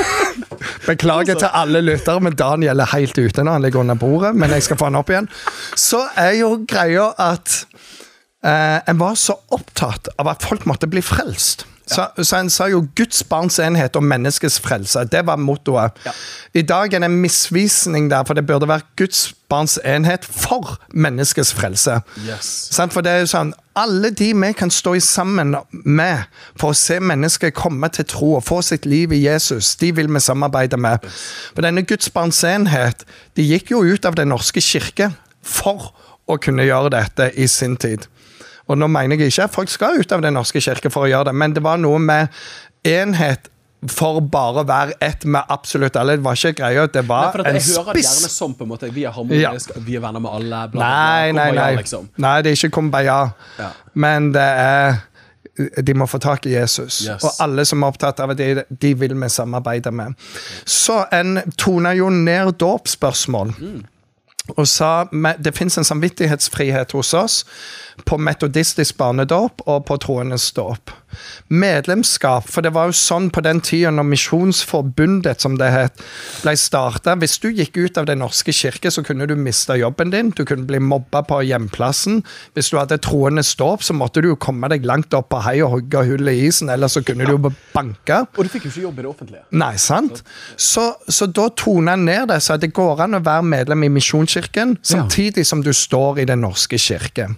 Speaker 2: Beklager til alle lyttere, men Daniel er helt ute når han ligger under bordet. Men jeg skal få han opp igjen. Så er jo greia at eh, en var så opptatt av at folk måtte bli frelst. Så, så en sa jo 'Guds barns enhet og menneskets frelse'. Det var mottoet. I dag er det en misvisning der, for det burde vært 'Guds barns enhet for menneskets frelse'.
Speaker 1: Yes.
Speaker 2: For det er jo sånn, Alle de vi kan stå i sammen med for å se mennesker komme til tro og få sitt liv i Jesus, de vil vi samarbeide med. For denne Guds barns enhet de gikk jo ut av Den norske kirke for å kunne gjøre dette i sin tid. Og nå mener jeg ikke at folk skal ut av Den norske kirke for å gjøre det, men det var noe med enhet for bare å være ett med absolutt alle. Det var ikke greia, det
Speaker 1: Nei,
Speaker 2: var
Speaker 1: for at
Speaker 2: en
Speaker 1: jeg hører det gjerne sånn på en måte Vi er harmoniske, vi er venner med alle. Bla, bla.
Speaker 2: Nei, nei, nei.
Speaker 1: Liksom.
Speaker 2: Nei, det er ikke kumbaya.
Speaker 1: Ja.
Speaker 2: Men det er De må få tak i Jesus.
Speaker 1: Yes.
Speaker 2: Og alle som er opptatt av det, de vil vi samarbeide med. Så en tona jo ned dåpsspørsmål. Og sa det fins en samvittighetsfrihet hos oss på metodistisk barnedåp og på troendes dåp. Medlemskap, for det var jo sånn på den tida når Misjonsforbundet, som det het, ble starta. Hvis du gikk ut av Den norske kirke, så kunne du miste jobben din. Du kunne bli mobba på hjemplassen. Hvis du hadde troendes dåp, så måtte du jo komme deg langt opp på hei og hogge hull i isen, eller så kunne du jo banke.
Speaker 1: Og du fikk jo ikke jobb i det offentlige.
Speaker 2: Nei, sant? Så, så da tona han ned det, så det går an å være medlem i Misjonskirken samtidig som du står i Den norske kirke.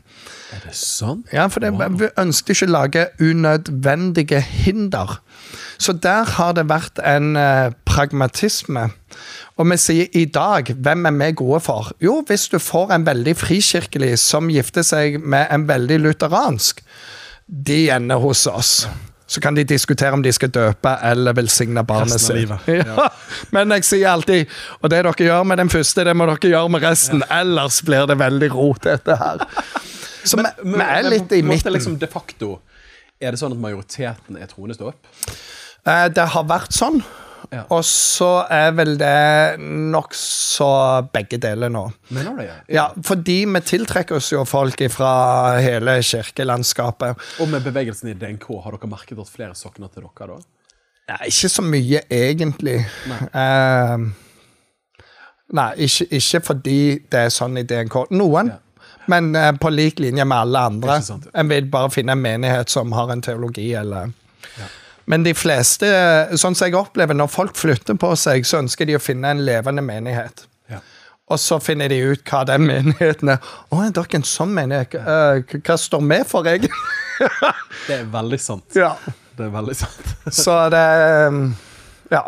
Speaker 1: Er det sant?
Speaker 2: Ja, for det, vi ønsket ikke å lage unødvendige hinder. Så der har det vært en eh, pragmatisme. Og vi sier i dag, hvem er vi gode for? Jo, hvis du får en veldig frikirkelig som gifter seg med en veldig lutheransk, de ender hos oss. Så kan de diskutere om de skal døpe eller velsigne barnet sitt. Ja. Men jeg sier alltid Og det dere gjør med den første, det må dere gjøre med resten. Ellers blir det veldig rotete her. Så vi, er litt i midten.
Speaker 1: Liksom de facto er det sånn at majoriteten er troende stå opp?
Speaker 2: Eh, Det har vært sånn.
Speaker 1: Ja.
Speaker 2: Og så er vel det nokså begge deler nå.
Speaker 1: Mener du det?
Speaker 2: Ja, fordi vi tiltrekker oss jo folk fra hele kirkelandskapet.
Speaker 1: Og med bevegelsen i DNK, har dere merket at flere sokner til dere da?
Speaker 2: Ja, ikke så mye, egentlig. Eh, nei, ikke, ikke fordi det er sånn i DNK. Noen. Men eh, på lik linje med alle andre. En vil bare finne en menighet som har en teologi, eller Men de fleste, sånn som jeg opplever, når folk flytter på seg, så ønsker de å finne en levende menighet.
Speaker 1: Ja.
Speaker 2: Og så finner de ut hva den menigheten er. Å, er dere en sånn menighet? Eh, hva står vi for, egentlig?
Speaker 1: Det er veldig sant.
Speaker 2: ja.
Speaker 1: Det er veldig sant.
Speaker 2: Så det um, Ja.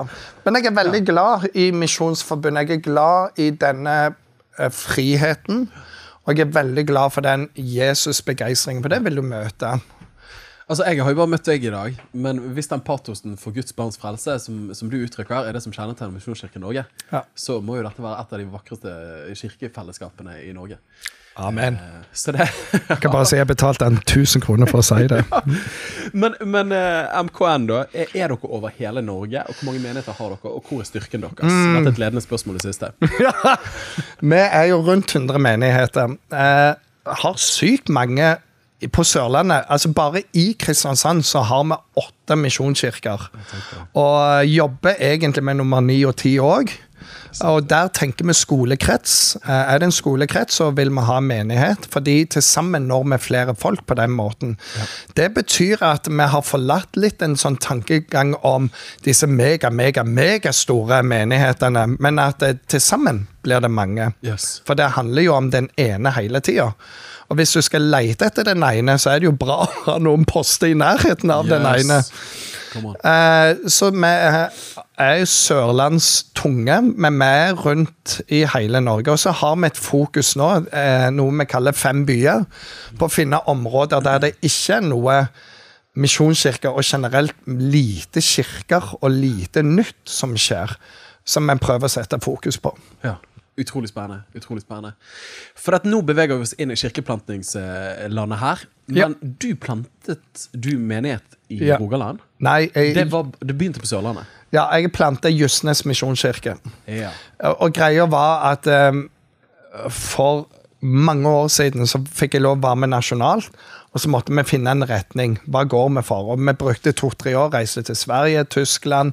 Speaker 2: Men jeg er veldig glad i Misjonsforbundet. Jeg er glad i denne eh, friheten. Og jeg er veldig glad for den Jesus-begeistringen, for det vil du møte.
Speaker 1: Altså, Jeg har jo bare møtt deg i dag, men hvis den patosen for Guds barns frelse som, som du uttrykker, er det som kjennetegner Misjonskirken Norge,
Speaker 2: Ja.
Speaker 1: så må jo dette være et av de vakreste kirkefellesskapene i Norge.
Speaker 2: Amen.
Speaker 1: Eh, Så det
Speaker 2: Jeg kan bare si jeg betalte en 1000 kroner for å si det.
Speaker 1: Men, men eh, MKN, da. Er, er dere over hele Norge? Og hvor mange menigheter har dere, og hvor er styrken deres?
Speaker 2: Mm.
Speaker 1: Dette er et ledende spørsmål, det siste.
Speaker 2: Vi er jo rundt 100 menigheter. Eh, har sykt mange på Sørlandet. Altså Bare i Kristiansand så har vi åtte misjonskirker. Og jobber egentlig med nummer ni og ti òg. Og der tenker vi skolekrets. Eh, Er det en skolekrets, så vil vi ha menighet. Fordi til sammen når vi flere folk på den måten. Det betyr at vi har forlatt litt en sånn tankegang om disse mega, mega, megastore menighetene, men at til sammen blir det mange.
Speaker 1: Yes.
Speaker 2: For det handler jo om den ene hele tida. Og hvis du skal lete etter den ene, så er det jo bra å ha noen poster i nærheten av den ene. Eh, så vi er er sørlandstunge, men vi er rundt i hele Norge. Og så har vi et fokus nå, eh, noe vi kaller fem byer, på å finne områder der det ikke er noe misjonskirker og generelt lite kirker og lite nytt som skjer, som vi prøver å sette fokus på.
Speaker 1: Ja. Utrolig spennende. utrolig spennende. For at nå beveger vi oss inn i kirkeplantingslandet her.
Speaker 2: Ja.
Speaker 1: Men du plantet du menighet i
Speaker 2: Ja.
Speaker 1: Rogaland?
Speaker 2: Nei, jeg,
Speaker 1: Det, var, det begynte på Sørlandet?
Speaker 2: ja, jeg plantet Justnes misjonskirke.
Speaker 1: Ja.
Speaker 2: Og og greia var at um, for mange år siden så fikk jeg lov å være med nasjonalt, og så måtte vi finne en retning. Hva går vi for? Og vi brukte to-tre år, reiste til Sverige, Tyskland,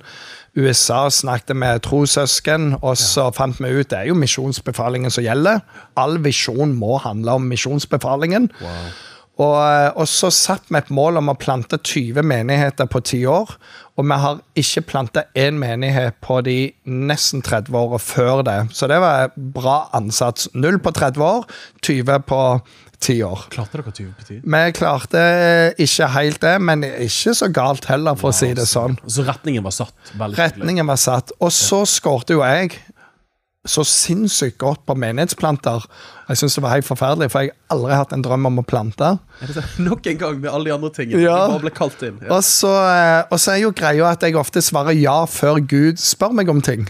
Speaker 2: USA, snakket med trossøsken, og så fant vi ut det er jo misjonsbefalingen som gjelder. All visjon må handle om misjonsbefalingen. Og, og så satt vi et mål om å plante 20 menigheter på ti år. Og vi har ikke planta én menighet på de nesten 30 åra før det. Så det var bra ansats. Null på 30 år, 20 på 10 år.
Speaker 1: Klarte dere 20 på 10?
Speaker 2: Vi klarte ikke helt det, men ikke så galt heller, for å si det sånn.
Speaker 1: Så retningen var satt?
Speaker 2: Retningen var satt. Og så skårte jo jeg så sinnssykt godt på menighetsplanter. Jeg syns det var helt forferdelig, for jeg har aldri hatt en drøm om å plante.
Speaker 1: Nok en gang med alle de andre tingene.
Speaker 2: Ja.
Speaker 1: Det bare ble kalt inn. Ja.
Speaker 2: Og så, eh, og så er jo greia at jeg ofte svarer ja før Gud spør meg om ting.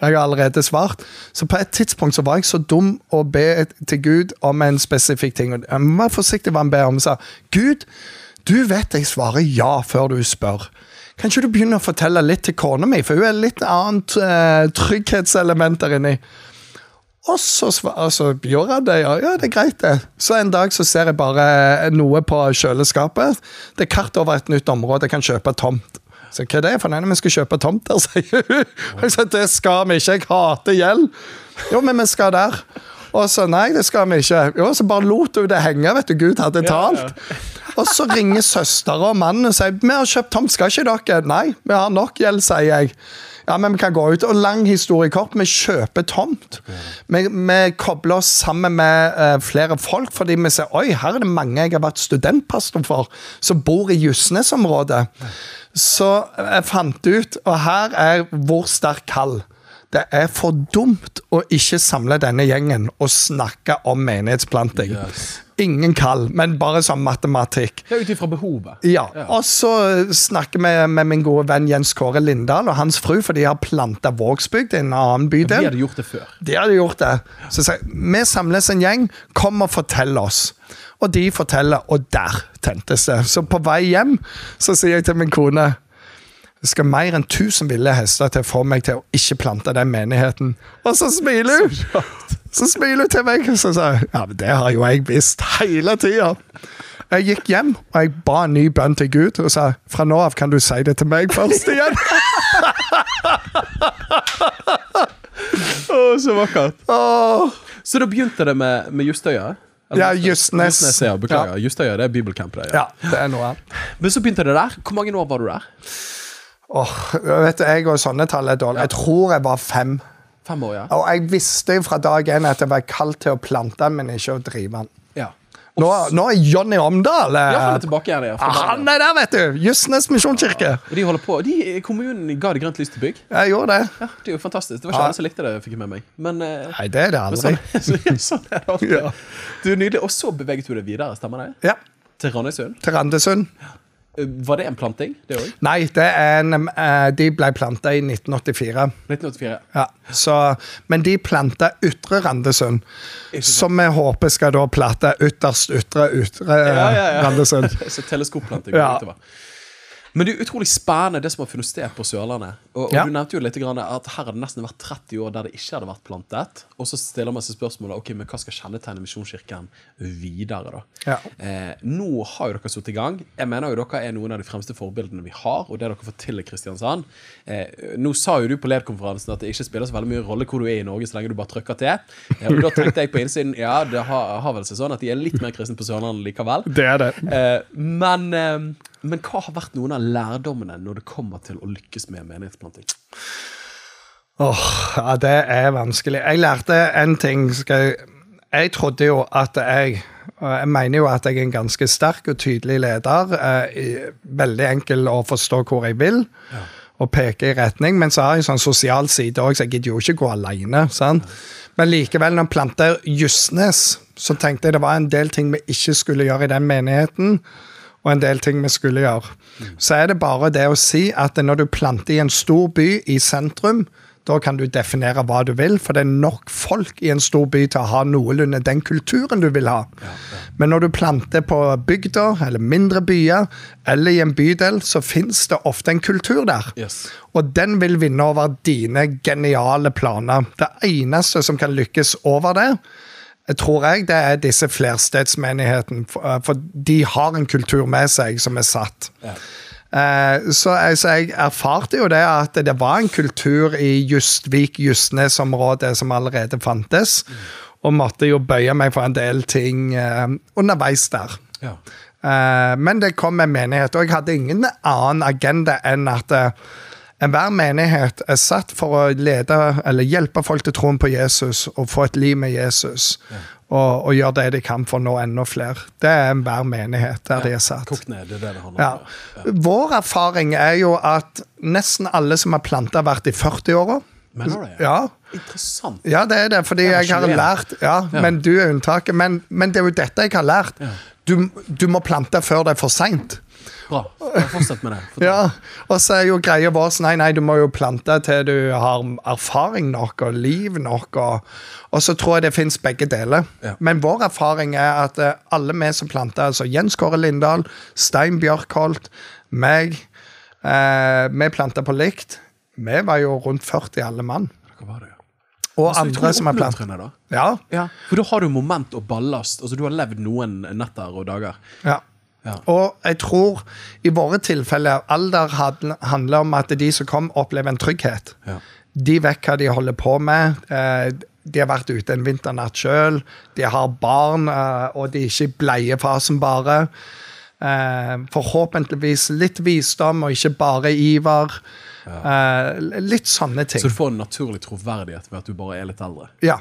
Speaker 2: Jeg har allerede svart. Så på et tidspunkt så var jeg så dum å be til Gud om en spesifikk ting. Jeg må være forsiktig hva han ber om. Jeg sa Gud, du vet jeg svarer ja før du spør. Kan ikke du begynne å fortelle litt til kona mi, for hun er litt annet eh, trygghetselement der inni. Og så, sva- og så gjorde han det, ja. ja. Det er greit, det. Så en dag så ser jeg bare noe på kjøleskapet. Det er kart over et nytt område. Jeg kan kjøpe tomt. Så hva er det for noe? Vi skal kjøpe tomt der, sier hun. Jeg sa, det skal vi ikke, jeg hater gjeld. Jo, men vi skal der. Og så nei, det skal vi ikke. Jo, så bare lot hun det henge, vet du. Gud hadde talt. Og så ringer søstera og mannen og sier vi har kjøpt tomt, skal ikke dere? Nei, vi har nok gjeld, sier jeg. Ja, men vi kan gå ut. Og lang historie kort, vi kjøper tomt. Vi, vi kobler oss sammen med uh, flere folk, fordi vi ser oi, her er det mange jeg har vært studentpastor for, som bor i Justnes-området. Så jeg fant ut, og her er hvor sterk kall. Det er for dumt å ikke samle denne gjengen og snakke om menighetsplanting.
Speaker 1: Yes.
Speaker 2: Ingen kall, men bare sånn matematikk.
Speaker 1: Er ut ifra behovet.
Speaker 2: Ja, Og så snakker vi med min gode venn Jens Kåre Lindahl og hans fru, for de har planta Vågsbygd, i en annen bydel.
Speaker 1: Ja, de hadde gjort det før.
Speaker 2: De hadde gjort det. Så jeg, vi samles en gjeng, kom og fortell oss. Og de forteller, og der tentes det. Så på vei hjem så sier jeg til min kone det skal mer enn 1000 ville hester til få meg til å ikke plante den menigheten. Og så smiler hun! Så smiler hun til meg og så sier ja, men det har jo jeg visst hele tida. Jeg gikk hjem og jeg ba en ny bønn til Gud og sa fra nå av kan du si det til meg først igjen.
Speaker 1: Å, så vakkert.
Speaker 2: Oh.
Speaker 1: Så da begynte det med, med Justøya?
Speaker 2: Ja,
Speaker 1: Justnes.
Speaker 2: Justnes.
Speaker 1: Ja, beklager. Justøya det er bibelcamp. Ja.
Speaker 2: Ja, det er noe.
Speaker 1: Men så begynte det der. Hvor mange år var du der?
Speaker 2: Åh, vet du, Jeg og sånne tall er dårlig. Jeg tror jeg var fem.
Speaker 1: Fem år, ja.
Speaker 2: Og jeg visste fra dag én at jeg var kalt til å plante den, men ikke å drive den.
Speaker 1: ja.
Speaker 2: Nå, nå er Jonny Omdal eh,
Speaker 1: Ja, han er tilbake igjen. Ja,
Speaker 2: ah, Han er der, vet du! Justnes misjonskirke.
Speaker 1: Og de holder på. De, kommunen ga det grønt lys til bygg.
Speaker 2: Jeg gjorde det.
Speaker 1: Ja, Det er jo fantastisk. Det var ikke
Speaker 2: Ja.
Speaker 1: alle som likte det, fikk jeg med meg. Men, eh,
Speaker 2: Nei, det er det aldri.
Speaker 1: sånn, så, ja, sånn er det alltid.
Speaker 2: Ja.
Speaker 1: Du, Nydelig. Og så beveget du deg videre, stemmer det?
Speaker 2: Ja,
Speaker 1: Til Randesund.
Speaker 2: Til Randesund.
Speaker 1: Eh, Var det en planting, det òg?
Speaker 2: Nei, det en, eh, de ble planta i 1984.
Speaker 1: 1984.
Speaker 2: Ja, så, men de planta Ytre Randesund, som vi håper skal da plante ytterst ytre Ytre eh, Randesund.
Speaker 1: Så teleskopplanting
Speaker 2: Ja.
Speaker 1: utover. Men det er utrolig spennende det som har funnet sted på Sørlandet. Og, og
Speaker 2: Ja.
Speaker 1: Du nevnte jo litt at her har det nesten vært 30 år der det ikke hadde vært plantet. Og så stiller man seg spørsmålet ok, men hva skal kjennetegne Misjonskirken videre. da?
Speaker 2: Ja.
Speaker 1: Eh, nå har jo dere satt i gang. Jeg mener jo dere er noen av de fremste forbildene vi har. Og det dere får til i Kristiansand. Eh, nå sa jo du på ledkonferansen at det ikke spiller så veldig mye rolle hvor du er i Norge, så lenge du bare trykker til. Eh, og da tenkte jeg på innsiden ja, det har, har vel seg sånn at de er litt mer kristne på Sørlandet likevel.
Speaker 2: Det er det.
Speaker 1: Eh, men, eh, men hva har vært noen av lærdommene når det kommer til å lykkes med menighetsplanting?
Speaker 2: Åh, ja, det er vanskelig. Jeg lærte en ting. Jeg, jeg trodde jo at jeg Jeg mener jo at jeg er en ganske sterk og tydelig leder. Eh, veldig enkel å forstå hvor jeg vil, og peke i retning. Men så har jeg sånn sosial side òg, så jeg gidder jo ikke gå alene. Sant? Men likevel, når planta Justnes, så tenkte jeg det var en del ting vi ikke skulle gjøre i den menigheten og en del ting vi skulle gjøre. Så er det bare det å si at når du planter i en stor by i sentrum, da kan du definere hva du vil, for det er nok folk i en stor by til å ha noenlunde den kulturen du vil ha. Men når du planter på bygda, eller mindre byer, eller i en bydel, så fins det ofte en kultur der.
Speaker 1: Yes.
Speaker 2: Og den vil vinne over dine geniale planer. Det eneste som kan lykkes over det, tror jeg, det er disse flerstedsmenighetene. For, eh, de har en kultur med seg som er satt.
Speaker 1: Ja.
Speaker 2: Eh, så, jeg- så jeg erfarte jo det at det var en kultur i Justvik-Justnes-området som allerede fantes. Og måtte jo bøye meg for en del ting eh, underveis der.
Speaker 1: Ja.
Speaker 2: Men det kom en menighet, og jeg hadde ingen annen agenda enn at enhver menighet er satt for å lede eller hjelpe folk til troen på Jesus og få et liv med Jesus. Og, og gjøre det de kan for å nå enda flere. Det er enhver menighet der de er satt.
Speaker 1: Ned, det er det det
Speaker 2: Ja. Vår erfaring er jo at nesten alle som har planta, har vært i 40-åra.
Speaker 1: Mener du det?
Speaker 2: Ja.
Speaker 1: Interessant.
Speaker 2: ja, det er det, fordi
Speaker 1: Jeg er
Speaker 2: jeg har lært Ja,
Speaker 1: Ja.
Speaker 2: men du er unntaket. Men, men det er jo dette jeg har lært. Du, du må plante før det er for seint.
Speaker 1: Bra. Fortsett med det. Fortell.
Speaker 2: Ja, og så er jo greia vår sånn, nei, nei, du må jo plante til du har erfaring nok og liv nok. Og, og så tror jeg det fins begge deler.
Speaker 1: Ja.
Speaker 2: Men vår erfaring er at eh, alle vi som planter, altså Jens Kåre Lindahl, Stein Bjørkholt, meg, eh, vi planta på likt. Vi var jo rundt 40 alle mann.
Speaker 1: Hva var det?
Speaker 2: Og
Speaker 1: altså,
Speaker 2: andre som har
Speaker 1: plantet.
Speaker 2: Ja,
Speaker 1: Ja, for da har du moment og ballast. Altså, du har levd noen netter og dager.
Speaker 2: ja.
Speaker 1: Ja.
Speaker 2: Og jeg tror i våre tilfeller alder handl- handler om at de som kom, opplever en trygghet.
Speaker 1: Ja.
Speaker 2: De vet hva de holder på med. eh, De har vært ute en vinternatt sjøl. De har barn, eh, og de er ikke i bleiefasen bare. Eh, Forhåpentligvis litt visdom, og ikke bare iver. Ja. Litt sånne ting.
Speaker 1: Så du får en naturlig troverdighet ved at du bare er litt eldre.
Speaker 2: Ja.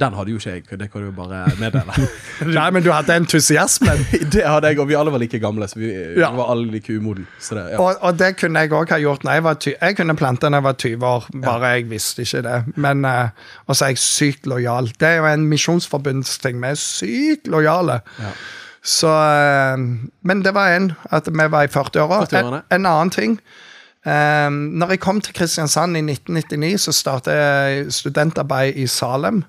Speaker 1: Den hadde jo ikke jeg. Det kan du jo bare meddele.
Speaker 2: Nei, men du hadde entusiasmen.
Speaker 1: det hadde jeg, og vi alle var like gamle, så vi,
Speaker 2: Ja.
Speaker 1: var alle like det, ja.
Speaker 2: Og, og det kunne jeg òg ha gjort når jeg var ty Jeg kunne plante når jeg var 20 år, bare jeg visste ikke det. Men uh, Og så er jeg sykt lojal. Det er jo en misjonsforbundsting. Vi er sykt lojale.
Speaker 1: Ja.
Speaker 2: Så eh, Men det var en, at vi var i 40-åra.
Speaker 1: 40-årene.
Speaker 2: En, en annen ting. um, når jeg kom til Kristiansand i 1999, så startet jeg studentarbeid i Salem.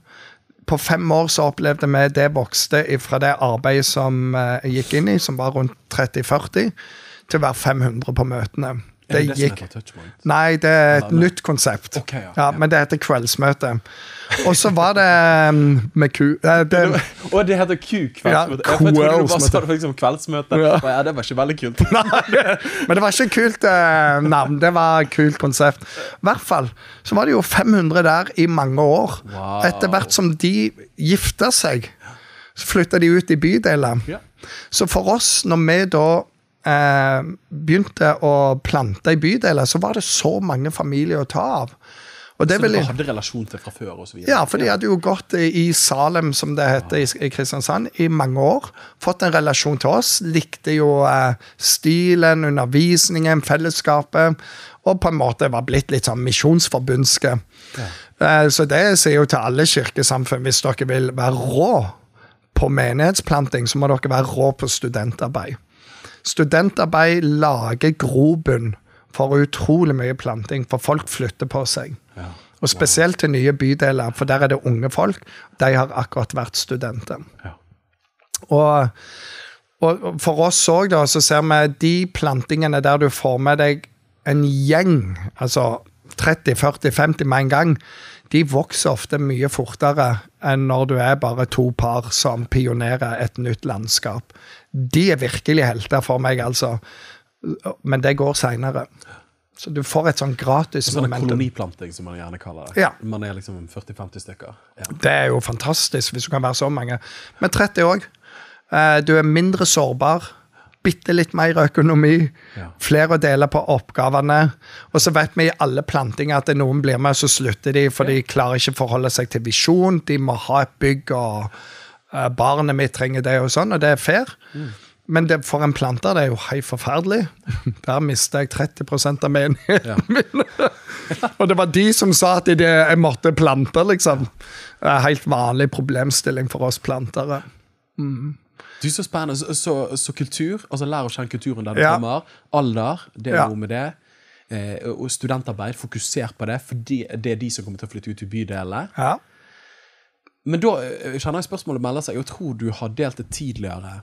Speaker 2: På fem år så opplevde vi det vokste fra det arbeidet som eh, jeg gikk inn i, som var rundt 30-40, til å være 500 på møtene.
Speaker 1: Det det
Speaker 2: gikk? Nei, det er et
Speaker 1: nei.
Speaker 2: nytt konsept.
Speaker 1: Okay, ja.
Speaker 2: ja,
Speaker 1: Ja.
Speaker 2: Men det heter kveldsmøte. Og så var det um, med ku... eh, det,
Speaker 1: Og det heter Q-kveldsmøte.
Speaker 2: Ja,
Speaker 1: jeg trodde du bare sa det var liksom kveldsmøte.
Speaker 2: Ja.
Speaker 1: Det var ikke veldig kult.
Speaker 2: men det var ikke kult eh, navn. Det var et kult konsept. I hvert fall så var det jo 500 der i mange år.
Speaker 1: Wow.
Speaker 2: Etter hvert som de gifta seg, så flytta de ut i bydeler.
Speaker 1: Ja.
Speaker 2: Så for oss, når vi da eh, begynte å plante i bydeler, så var det så mange familier å ta av. Og det så
Speaker 1: du hadde relasjon til fra før og så videre.
Speaker 2: Ja, for de hadde jo gått i Salem, som det heter i Kristiansand, i mange år. Fått en relasjon til oss. Likte jo eh, stilen, undervisningen, fellesskapet. Og på en måte var blitt litt sånn misjonsforbundske. Eh, så det sier jo til alle kirkesamfunn, hvis dere vil være rå på menighetsplanting, så må dere være rå på studentarbeid. Studentarbeid lager grobunn for utrolig mye planting, for folk flytter på seg.
Speaker 1: Ja.
Speaker 2: Og spesielt til nye bydeler, for der er det unge folk. De har akkurat vært studenter.
Speaker 1: Ja.
Speaker 2: Og, og for oss òg, da, så ser vi de plantingene der du får med deg en gjeng, altså 30-40-50 med en gang, de vokser ofte mye fortere enn når du er bare to par som pionerer et nytt landskap. De er virkelig helter for meg, altså. Men det går seinere. Så du får et sånn gratis
Speaker 1: Sånn en koloniplanting, som man gjerne kaller det.
Speaker 2: Ja.
Speaker 1: Man er liksom 40-50 stykker. Ja.
Speaker 2: Det er jo fantastisk hvis du kan være så mange. Men 30 òg. Du er mindre sårbar. Bitte litt mer økonomi.
Speaker 1: Ja.
Speaker 2: Flere å dele på oppgavene. Og så vet vi i alle plantinger at noen blir med, så slutter de, for de klarer ikke forholde seg til visjon. De må ha et bygg, og eh, barnet mitt trenger det, og sånn, og det er fair. Men det, for en planter det er jo helt forferdelig. Der mista jeg 30 av menigheten min. og det var de som sa at jeg måtte plante, liksom. Er helt vanlig problemstilling for oss plantere.
Speaker 1: Du, Så spennende. Så, så, så kultur, altså lær å kjenne kulturen der du
Speaker 2: Ja.
Speaker 1: kommer. Alder, det er
Speaker 2: Ja.
Speaker 1: noe med det. Eh, og studentarbeid, fokuser på det, for det det er de som kommer til å flytte ut i bydelene.
Speaker 2: Ja.
Speaker 1: Men da kjenner jeg spørsmålet melder seg. Jeg tror du har delt det tidligere.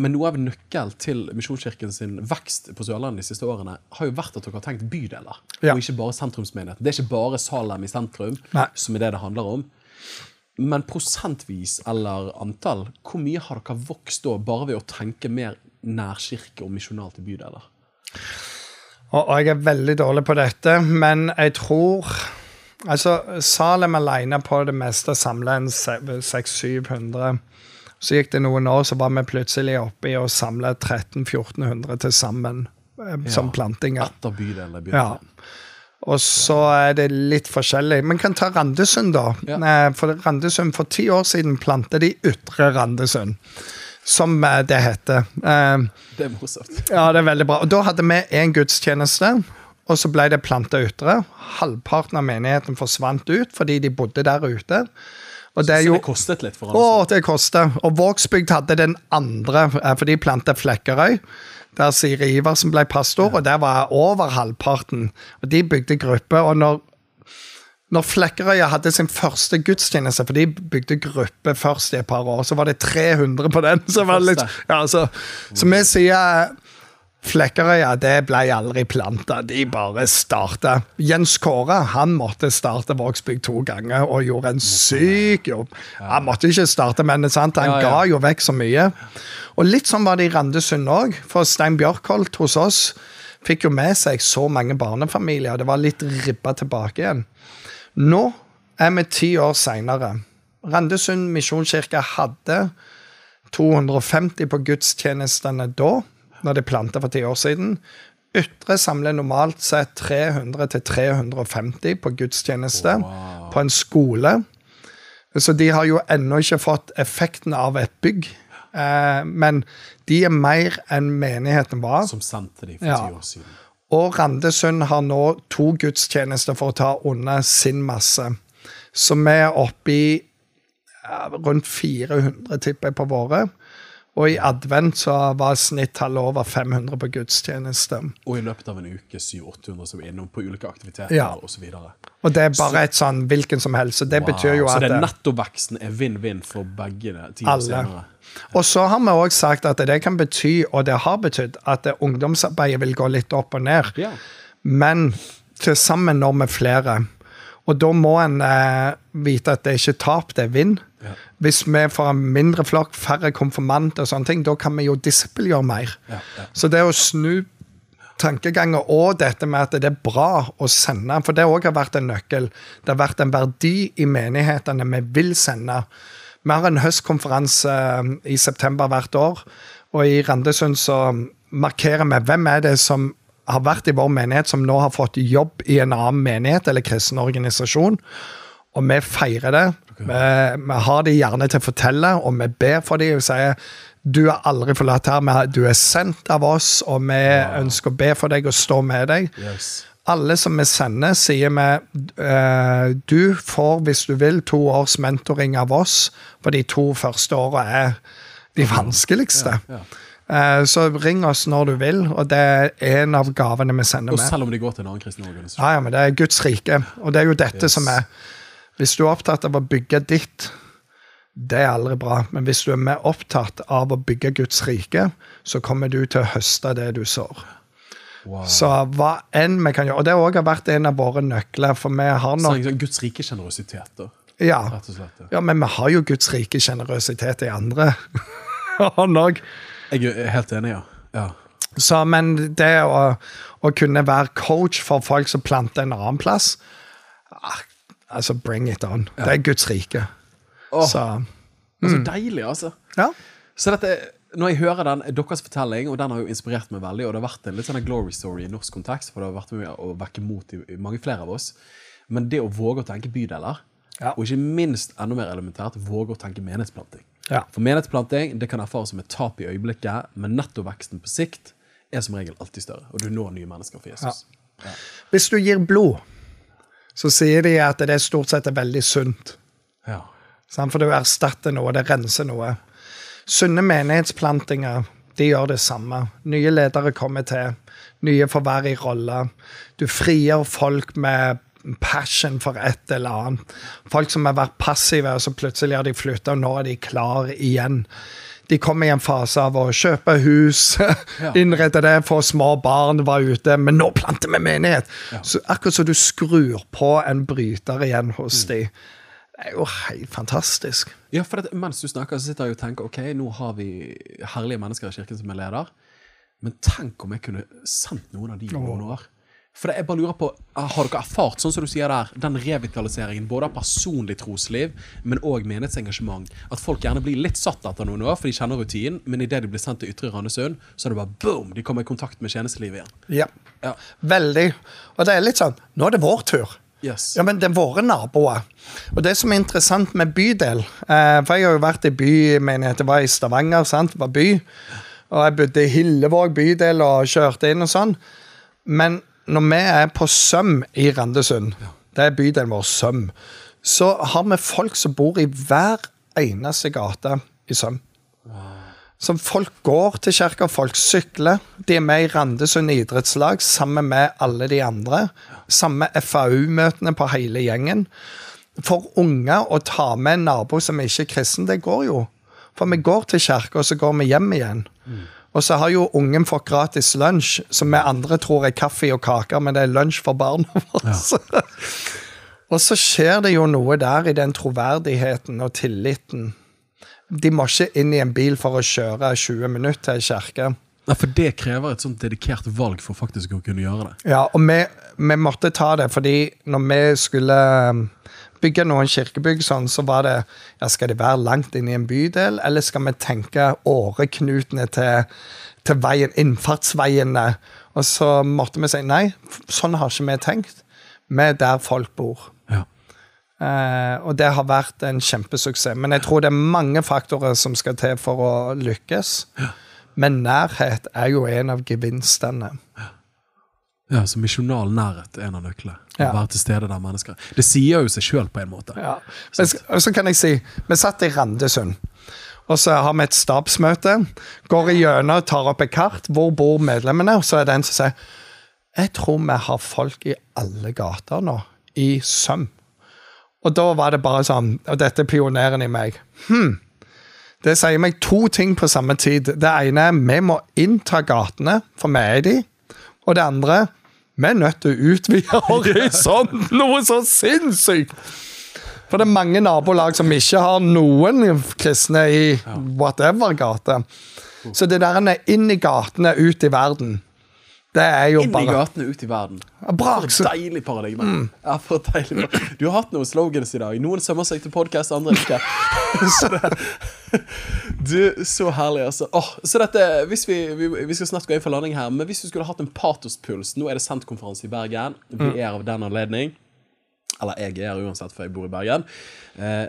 Speaker 1: Men noe av nøkkelen til Misjonskirken sin vekst på Sørlandet de siste årene har jo vært at dere har tenkt bydeler,
Speaker 2: Ja.
Speaker 1: og ikke bare sentrumsmenighet. Det er ikke bare Salem i sentrum
Speaker 2: Nei.
Speaker 1: som er det det handler om. Men prosentvis eller antall, hvor mye har dere vokst da bare ved å tenke mer nærkirke og misjonalt i bydeler?
Speaker 2: Og jeg er veldig dårlig på dette, men jeg tror Altså, Salem alene på det meste samla en 600-700. Så gikk det noen år, så var vi plutselig oppe i å samle 1300-1400 til sammen eh, som
Speaker 1: Ja.
Speaker 2: plantinger.
Speaker 1: Etter bydelene
Speaker 2: Ja. Og så er det litt forskjellig. Men kan ta Randesund, da.
Speaker 1: Ja.
Speaker 2: Eh, For Randesund, for ti år siden plantet de Ytre Randesund, som eh, det heter. Eh,
Speaker 1: Det er morsomt.
Speaker 2: ja, det er veldig bra. Og Da hadde vi en gudstjeneste, og så ble det planta ytre. Halvparten av menigheten forsvant ut fordi de bodde der ute. Og det jo
Speaker 1: det kostet litt for
Speaker 2: Å, det kostet. Og Vågsbygd hadde den andre, eh, for de planta Flekkerøy. Der Siri Iversen ble pastor, og der var over halvparten. Og de bygde gruppe. Og når, når Flekkerøya hadde sin første gudstjeneste, for de bygde gruppe først i et par år, så var det 300 på den. Så, var litt, ja, så, så vi sier Flekkerøya det ble aldri planta, de bare starta. Jens Kåre han måtte starte Vågsbygd to ganger og gjorde en syk jobb. Han måtte ikke starte, men sant? han ga jo vekk så mye. Og litt sånn var det i Randesund òg, for Stein Bjørkholt hos oss fikk jo med seg så mange barnefamilier. og Det var litt ribba tilbake igjen. Nå er vi ti år seinere. Randesund misjonskirke hadde 250 på gudstjenestene da, når de planta for ti år siden. Ytre samler normalt sett 300-350 på gudstjeneste
Speaker 1: Wow.
Speaker 2: på en skole. Så de har jo ennå ikke fått effekten av et bygg. Eh, men de er mer enn menigheten var.
Speaker 1: Som sendte de for
Speaker 2: Ja.
Speaker 1: ti år siden.
Speaker 2: Og Randesund har nå to gudstjenester for å ta under sin masse. Så vi er oppe i rundt 400, tipper jeg, på våre. Og i advent så var snittallet over 500 på gudstjeneste.
Speaker 1: Og i løpet av en uke 700-800 som er innom på ulike aktiviteter
Speaker 2: Ja.
Speaker 1: og så videre.
Speaker 2: Og det er bare et sånn hvilken som helst. Så det betyr jo
Speaker 1: så
Speaker 2: at
Speaker 1: det
Speaker 2: det-
Speaker 1: nettoveksten er vinn-vinn for begge tider
Speaker 2: Alle.
Speaker 1: senere.
Speaker 2: Og så har vi òg sagt at det kan bety, og det har betydd, at ungdomsarbeidet vil gå litt opp og ned.
Speaker 1: Ja.
Speaker 2: Men til sammen når vi flere. Og da må en eh, vite at det er ikke tap, det er vinn. Hvis vi får en mindre flokk, færre konfirmanter og sånne ting, da kan vi jo disippelgjøre mer.
Speaker 1: Ja, ja.
Speaker 2: Så det å snu tankeganger og dette med at det er bra å sende, for det òg har vært en nøkkel. Det har vært en verdi i menighetene vi vil sende. Vi har en høstkonferanse eh, i september hvert år, og i Randesund så markerer vi hvem er det som har vært i vår menighet, som nå har fått jobb i en annen menighet eller kristen organisasjon. Og vi feirer det. Vi, vi har de gjerne til å fortelle, og vi ber for dem og sier du er aldri forlatt her, men du er sendt av oss, og vi ønsker å be for deg og stå med deg.
Speaker 1: Yes.
Speaker 2: Alle som vi sender, sier vi eh, du får, hvis du vil, to års mentoring av oss, for de to første åra er de vanskeligste.
Speaker 1: Ja.
Speaker 2: ja. så ring oss når du vil, og det er en av gavene vi sender
Speaker 1: Og
Speaker 2: med.
Speaker 1: selv om de går til en annen kristen organisasjon.
Speaker 2: Ja, ja, men det er Guds rike, og det er jo dette
Speaker 1: Yes.
Speaker 2: som er Hvis du er opptatt av å bygge ditt, det er aldri bra. Men hvis du er mer opptatt av å bygge Guds rike, så kommer du til å høste det du sår.
Speaker 1: Wow.
Speaker 2: Så hva enn vi kan gjøre Og det har også vært en av våre nøkler, for vi har
Speaker 1: Så
Speaker 2: nok
Speaker 1: sånn Guds rike generøsitet, da.
Speaker 2: Ja,
Speaker 1: ja.
Speaker 2: men vi har jo Guds rike generøsitet i andre.
Speaker 1: Jeg er helt enig, ja. ja.
Speaker 2: Så, men det å, å kunne være coach for folk som planter en annen plass ah, Altså, bring it on. Det er Guds rike.
Speaker 1: Oh.
Speaker 2: Så
Speaker 1: Så deilig, altså.
Speaker 2: ja.
Speaker 1: Så dette, når jeg hører den, deres fortelling, og den har jo inspirert meg veldig, og det har vært en litt sånn glory story i norsk kontekst, for det har vært med å vekke mot i, i mange flere av oss, men det å våge å tenke bydeler,
Speaker 2: Ja.
Speaker 1: og ikke minst enda mer elementært, våge å tenke menighetsplanting.
Speaker 2: Ja.
Speaker 1: For menighetsplanting det kan erfares som et tap i øyeblikket, men nettoveksten på sikt er som regel alltid større, og du når nye mennesker for Jesus.
Speaker 2: Hvis du gir blod, så sier de at det er stort sett er veldig sunt.
Speaker 1: Ja.
Speaker 2: For det erstatter noe, det renser noe. Sunne menighetsplantinger de gjør det samme. Nye ledere kommer til. Nye får være i roller. Du frigjør folk med passion for et eller annet. Folk som har vært passive, og så plutselig har de flytta, og nå er de klar igjen. De kom i en fase av å kjøpe hus, innrede det, få små barn, var ute. Men nå planter vi menighet! Så akkurat så du skrur på en bryter igjen hos de. Det er jo helt fantastisk.
Speaker 1: Ja, for det, mens du snakker, så sitter jeg og tenker Ok, nå har vi herlige mennesker i kirken som er leder, men tenk om jeg kunne sendt noen av de i noen år. For jeg bare lurer på, Har dere erfart sånn som du sier der, den revitaliseringen både av personlig trosliv, men òg menighetsengasjement? At folk gjerne blir litt satt etter noen år, for de kjenner rutinen, men idet de blir sendt til Ytre Randesund, så er det bare boom! De kommer i kontakt med tjenestelivet igjen.
Speaker 2: Ja.
Speaker 1: Ja.
Speaker 2: Veldig. Og det er litt sånn Nå er det vår tur.
Speaker 1: Yes.
Speaker 2: Ja, men det er våre naboer. Og det som er interessant med bydel eh, For jeg har jo vært i bymenighet. Jeg var i Stavanger, sant? Det var by. Og jeg bodde i Hillevåg bydel og kjørte inn og sånn. Men når vi er på Søm i Randesund, det er bydelen vår Søm, så har vi folk som bor i hver eneste gate i Søm. Som folk går til kirka, folk sykler. De er med i Randesund idrettslag sammen med alle de andre. Samme FAU-møtene på hele gjengen. For unger å ta med en nabo som ikke er kristen, det går jo. For vi går til kirka, og så går vi hjem igjen. Og så har jo ungen fått gratis lunsj, som vi andre tror er kaffe og kaker, men det er lunsj for barna våre. og så skjer det jo noe der i den troverdigheten og tilliten. De må ikke inn i en bil for å kjøre 20 minutter til kirke.
Speaker 1: Nei, For det krever et sånt dedikert valg for faktisk å kunne gjøre det.
Speaker 2: Ja, og vi, vi måtte ta det, fordi når vi skulle bygge noen kirkebygg sånn, så var det ja, Skal de være langt inn i en bydel, eller skal vi tenke åreknutene til, til veien, innfartsveiene? Og så måtte vi si nei, sånn har ikke vi tenkt. Vi er der folk bor.
Speaker 1: Ja.
Speaker 2: Eh, og det har vært en kjempesuksess. Men jeg tror det er mange faktorer som skal til for å lykkes. Men nærhet er jo en av gevinstene.
Speaker 1: Ja, så Misjonal nærhet er en av nøklene.
Speaker 2: Ja.
Speaker 1: Være til stede der mennesker Det sier jo seg sjøl, på en måte.
Speaker 2: Ja. Men så- så kan jeg si, vi satt i Randesund. Og så har vi et stabsmøte. Går igjennom, tar opp et kart. Hvor bor medlemmene? Og så er det en som sier Jeg tror vi har folk i alle gater nå. I søm. Og da var det bare sånn Og dette er pioneren i meg. Hm. Det sier meg to ting på samme tid. Det ene er vi må innta gatene, for vi er i de. Og det andre vi er nødt til å utvide horisonten noe så sinnssykt! For det er mange nabolag som ikke har noen kristne i whatever gate. Så det der er inn i gatene, ut i verden, det er jo
Speaker 1: Inn i gatene, ut i verden.
Speaker 2: Bra.
Speaker 1: For deilig paradigme. Ja, for deilig par- Du har hatt noen slogans i dag. Noen sømmer seg til podkast, andre ikke. Så det, du, så herlig, altså. Oh, så dette, hvis vi, vi, vi skal snart gå inn for landing her, men hvis du skulle hatt en patospuls Nå er det Sentkonferanse i Bergen. Vi er av den anledning. Eller jeg er uansett, for jeg bor i Bergen. Eh,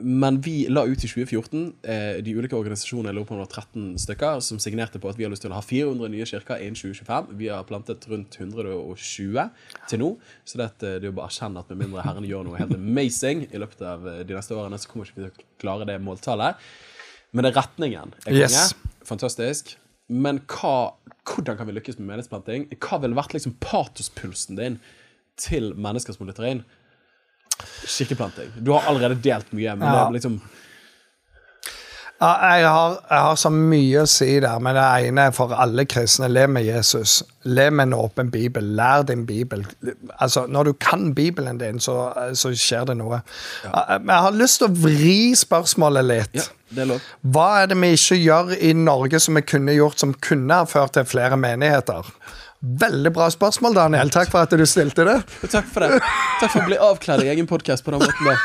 Speaker 1: men vi la ut i 2014 eh, de ulike organisasjonene lå på om det var 13 stykker, som signerte på at vi har lyst til å ha 400 nye kirker innen 2025. Vi har plantet rundt 120 til nå. Så det, er- det er jo bare å erkjenne at med mindre Herren gjør noe helt amazing i løpet av eh, de neste årene, så kommer ikke vi til å klare det måltallet. Men det er retningen. Er konge.
Speaker 2: Yes.
Speaker 1: Fantastisk. Men hva, hvordan kan vi lykkes med menighetsplanting? Hva ville vært liksom patospulsen din til mennesker som lytter inn? Kirkeplanting. Du har allerede delt mye, men det er liksom
Speaker 2: Ja, jeg, har, jeg har så mye å si der, men det ene er for alle kristne. Lev med Jesus. Lev med en åpen bibel. Lær din bibel. Altså, Når du kan Bibelen din, så, så skjer det noe. Men Jeg har lyst til å vri spørsmålet litt.
Speaker 1: Ja, det er lov.
Speaker 2: Hva er det vi ikke gjør i Norge som vi kunne gjort, som kunne ha ført til flere menigheter? Veldig bra spørsmål, Daniel. Takk for at du stilte det.
Speaker 1: Takk for det. Takk for å bli avkledd i egen podkast på den måten der.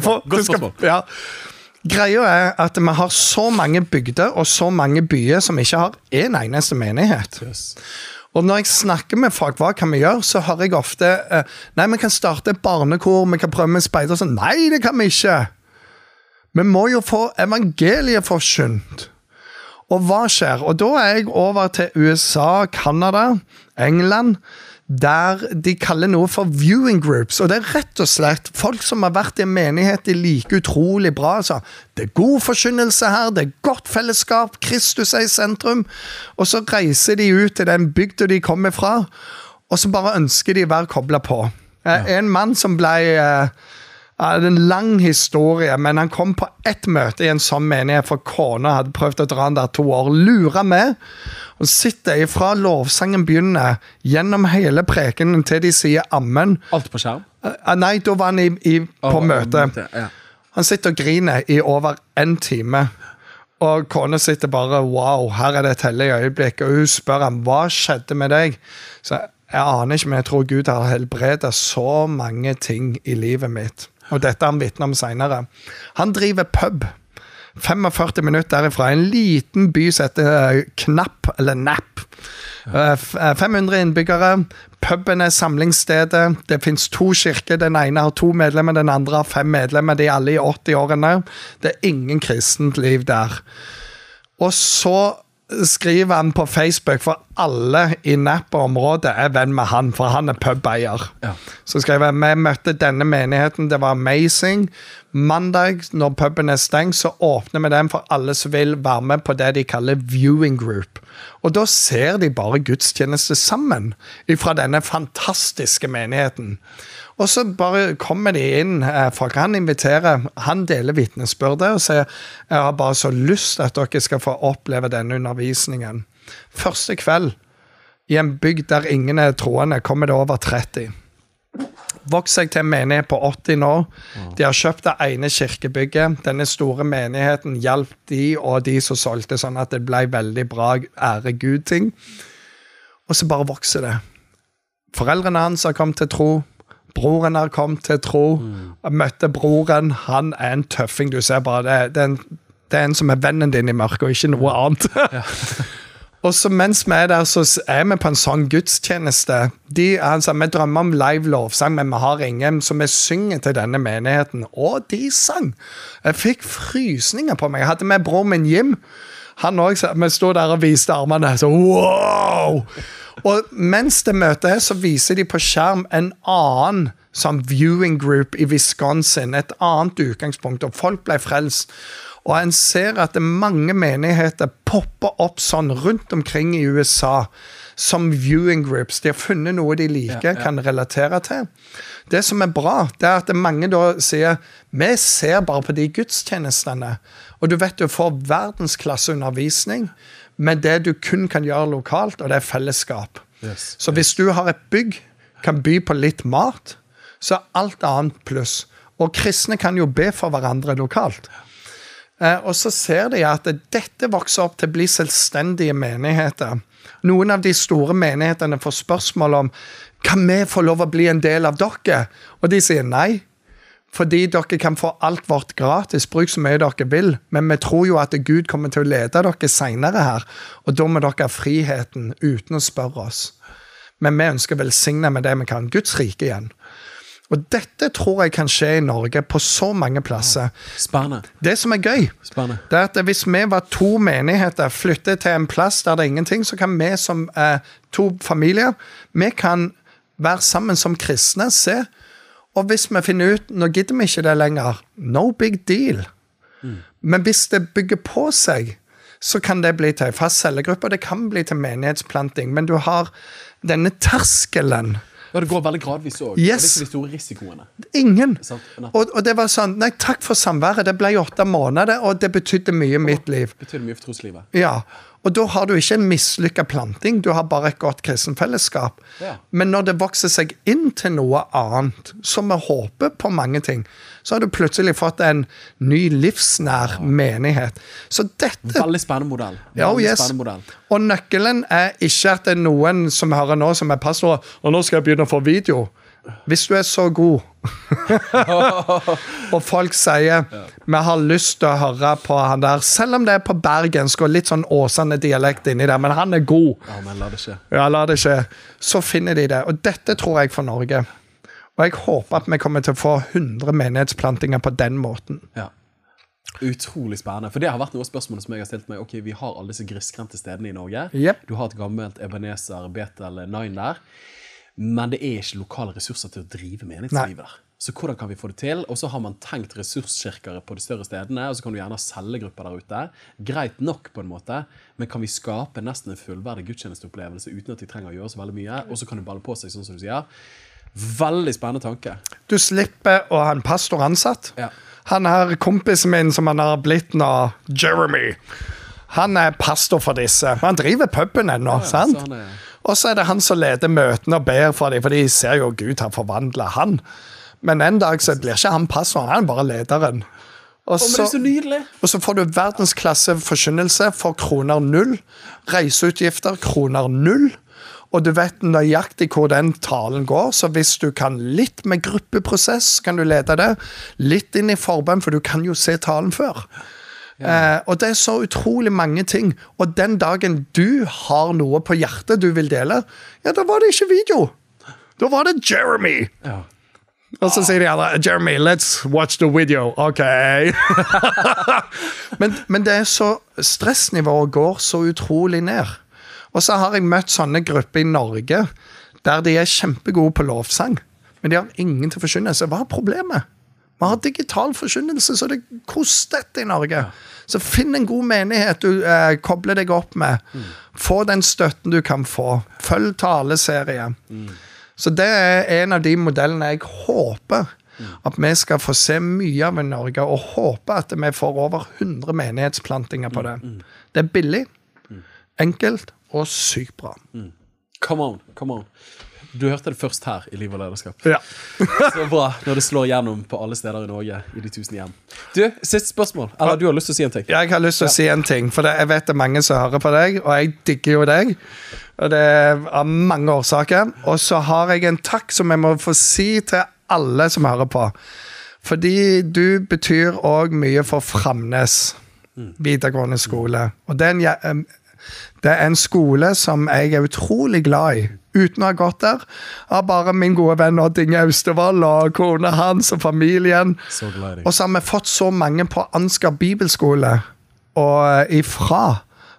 Speaker 2: Få.
Speaker 1: Godt
Speaker 2: du skal,
Speaker 1: spørsmål.
Speaker 2: ja. Greia er at vi har så mange bygder og så mange byer som ikke har en eneste menighet.
Speaker 1: Yes.
Speaker 2: Og når jeg snakker med folk, hva kan vi gjøre, så hører jeg ofte eh, Nei, vi kan starte et barnekor, vi kan prøve med speider. Sånn, nei, det kan vi ikke! Vi må jo få evangeliet forkynt. Og hva skjer? Og da er jeg over til USA, Canada, England, der de kaller noe for viewing groups. Og det er rett og slett folk som har vært i en menighet de liker utrolig bra. Altså. Det er god forkynnelse her, det er godt fellesskap, Kristus er i sentrum. Og så reiser de ut til den bygda de kommer fra, og så bare ønsker de å være kobla på. Ja. En mann som ble eh, det er en lang historie, men han kom på ett møte i en sånn menighet, for kona hadde prøvd å dra han der to år. Lura med. Og sitter ifra lovsangen begynner, gjennom hele prekenen til de sier ammen.
Speaker 1: Alt på skjerm?
Speaker 2: Eh, Nei, da var han i, i, på
Speaker 1: Å,
Speaker 2: møte.
Speaker 1: Ja.
Speaker 2: Han sitter og griner i over en time. Og kona sitter bare Wow, her er det et hellig øyeblikk. Og hun spør ham hva skjedde med deg. Så jeg aner ikke, men jeg tror Gud har helbredet så mange ting i livet mitt. Og dette har han vitnet om seinere. Han driver pub. 45 minutter derifra. En liten by som heter eh, Knapp, eller Napp. Eh, f- eh, 500 innbyggere. Puben er samlingsstedet. Det fins to kirker. Den ene har to medlemmer, den andre har fem medlemmer. De er alle i 80-årene. Det er ingen kristent liv der. Og så skriver han på Facebook, for alle i Nappa-området er venn med han, for han er pubeier.
Speaker 1: Ja.
Speaker 2: Så skrev jeg vi møtte denne menigheten, det var amazing. Mandag, når puben er stengt, så åpner vi den for alle som vil være med på det de kaller viewing group. Og da ser de bare gudstjeneste sammen fra denne fantastiske menigheten. Og så bare kommer de inn. eh, Folk han inviterer, han deler vitnesbyrdet og sier jeg har bare så lyst at dere skal få oppleve denne undervisningen. Første kveld i en bygd der ingen er troende, kommer det over 30. Vokser jeg til en menighet på 80 nå. De har kjøpt det ene kirkebygget. Denne store menigheten hjalp de og de som solgte, sånn at det ble veldig bra ære Gud-ting. Og så bare vokser det. Foreldrene hans har kommet til tro. Broren har kommet til tro. Mm. møtte broren. Han er en tøffing. Du ser bare det. Det er en, det er en som er vennen din i mørket, og ikke noe annet. Og så mens vi er der, så er vi på en sånn gudstjeneste. De, han sa, Vi drømmer om live lovsang, men vi har ingen, så vi synger til denne menigheten. Og de sang! Jeg fikk frysninger på meg. Jeg hadde med broren min Jim. Han også, Vi sto der og viste armene. Så wow! Og mens det møtet er, så viser de på skjerm en annen sånn viewing group i Wisconsin. Et annet utgangspunkt, og folk ble frelst. Og en ser at mange menigheter popper opp sånn rundt omkring i USA som viewing groups. De har funnet noe de liker, kan relatere til. Det som er bra, det er at mange da sier vi ser bare på de gudstjenestene. Og du vet du får verdensklasseundervisning med det du kun kan gjøre lokalt, og det er fellesskap.
Speaker 1: Yes.
Speaker 2: Så hvis du har et bygg, kan by på litt mat, så er alt annet pluss. Og kristne kan jo be for hverandre lokalt. Eh, og så ser de at dette vokser opp til å bli selvstendige menigheter. Noen av de store menighetene får spørsmål om kan vi få lov å bli en del av dere, og de sier nei. Fordi dere kan få alt vårt gratis, bruk så mye dere vil. Men vi tror jo at Gud kommer til å lede dere seinere her, og da må dere ha friheten uten å spørre oss. Men vi ønsker å velsigne med det vi kan. Guds rike igjen. Og dette tror jeg kan skje i Norge på så mange plasser.
Speaker 1: Spane.
Speaker 2: Det som er gøy,
Speaker 1: Spane.
Speaker 2: det er at hvis vi var to menigheter, flytter til en plass der det er ingenting, så kan vi som eh, to familier vi kan være sammen som kristne, se. Og hvis vi finner ut nå gidder vi ikke det lenger, no big deal. Men hvis det bygger på seg, så kan det bli til en fast cellegruppe, og det kan bli til menighetsplanting. Men du har denne terskelen.
Speaker 1: Ja, det går veldig gradvis òg.
Speaker 2: Yes.
Speaker 1: Det er ikke de store risikoene.
Speaker 2: Ingen. Og, og det var sånn Nei, takk for samværet. Det ble åtte måneder, og det betydde mye i mitt liv.
Speaker 1: Betydde mye for troslivet.
Speaker 2: Ja, og da har du ikke en mislykka planting, du har bare et godt kristenfellesskap.
Speaker 1: Ja.
Speaker 2: Men når det vokser seg inn til noe annet, som vi håper på mange ting, så har du plutselig fått en ny livsnær menighet. Så dette
Speaker 1: Veldig spennende modell.
Speaker 2: ja,
Speaker 1: oh,
Speaker 2: yes. Og nøkkelen er ikke at det er noen som hører nå, som er pastorer, og nå skal jeg begynne å få video. Hvis du er så god, og folk sier vi har lyst til å høre på han der, selv om det er på bergensk og litt sånn Åsane-dialekt inni der, men han er god.
Speaker 1: Ja, men la det skje.
Speaker 2: Ja, la det skje. Så finner de det. Og dette tror jeg for Norge. Og jeg håper at vi kommer til å få 100 menighetsplantinger på den måten.
Speaker 1: Ja. Utrolig spennende. For det har vært noe av spørsmålet som jeg har stilt meg. Ok, Vi har alle disse grisgrendte stedene i Norge.
Speaker 2: Yep.
Speaker 1: Du har et gammelt Ebenezer, Betel, 9 der. Men det er ikke lokale ressurser til å drive menighetslivet der. Så hvordan kan vi få det til? Og så har man tenkt ressurskirker på de større stedene, og så kan du gjerne ha cellegrupper der ute. Greit nok, på en måte, men kan vi skape nesten en fullverdig gudstjenesteopplevelse uten at de trenger å gjøre så veldig mye? Og så kan det balle på seg, sånn som du sier. Veldig spennende tanke.
Speaker 2: Du slipper å ha en pastor ansatt.
Speaker 1: Ja.
Speaker 2: Han her kompisen min som han har blitt nå, Jeremy, han er pastor for disse. Han driver puben ennå, sant?
Speaker 1: så han er-
Speaker 2: Og så er det han som leder møtene og ber for dem, for de ser jo Gud har forvandla han. Men en dag så blir ikke han pastoren, han er bare lederen. Og
Speaker 1: så
Speaker 2: og så får du verdensklasse forkynnelse for kroner null. Reiseutgifter kroner null. Og du vet nøyaktig hvor den talen går, så hvis du kan litt med gruppeprosess, kan du lede det. Litt inn i forbønn, for du kan jo se talen før. Eh, og det er så utrolig mange ting. Og den dagen du har noe på hjertet du vil dele, ja, da var det ikke video. Da var det Jeremy.
Speaker 1: Ja.
Speaker 2: Og så sier de andre Jeremy, let's watch the video. OK. men, men det er så Stressnivået går så utrolig ned. Og så har jeg møtt sånne grupper i Norge der de er kjempegode på lovsang, men de har ingen til forkynnelse. Hva er problemet? Vi har digital forkynnelse, så det koster dette i Norge. Så finn en god menighet du eh, kobler deg opp med. Få den støtten du kan få. Følg taleserie. Så det er en av de modellene jeg håper at vi skal få se mye av i Norge, og håper at vi får over 100 menighetsplantinger på det. Det er billig, enkelt og sykt bra.
Speaker 1: Come on, come on. Du hørte det først her i Liv og lederskap.
Speaker 2: Ja.
Speaker 1: Så bra når det slår gjennom på alle steder i Norge i de tusen hjem. Du, siste spørsmål. Eller du har lyst til å si en ting?
Speaker 2: Jeg har lyst til å si en ting, for jeg vet det er mange som hører på deg, og jeg digger jo deg. Og det er av mange årsaker. Og så har jeg en takk som jeg må få si til alle som hører på. Fordi du betyr òg mye for Framnes videregående skole. Og det er en, Det er en skole som jeg er utrolig glad i. Uten å ha gått der, av bare min gode venn Odd Inge Austevoll og kona hans og familien.
Speaker 1: Så glad i.
Speaker 2: Og så har vi fått så mange på Ansgar bibelskole og ifra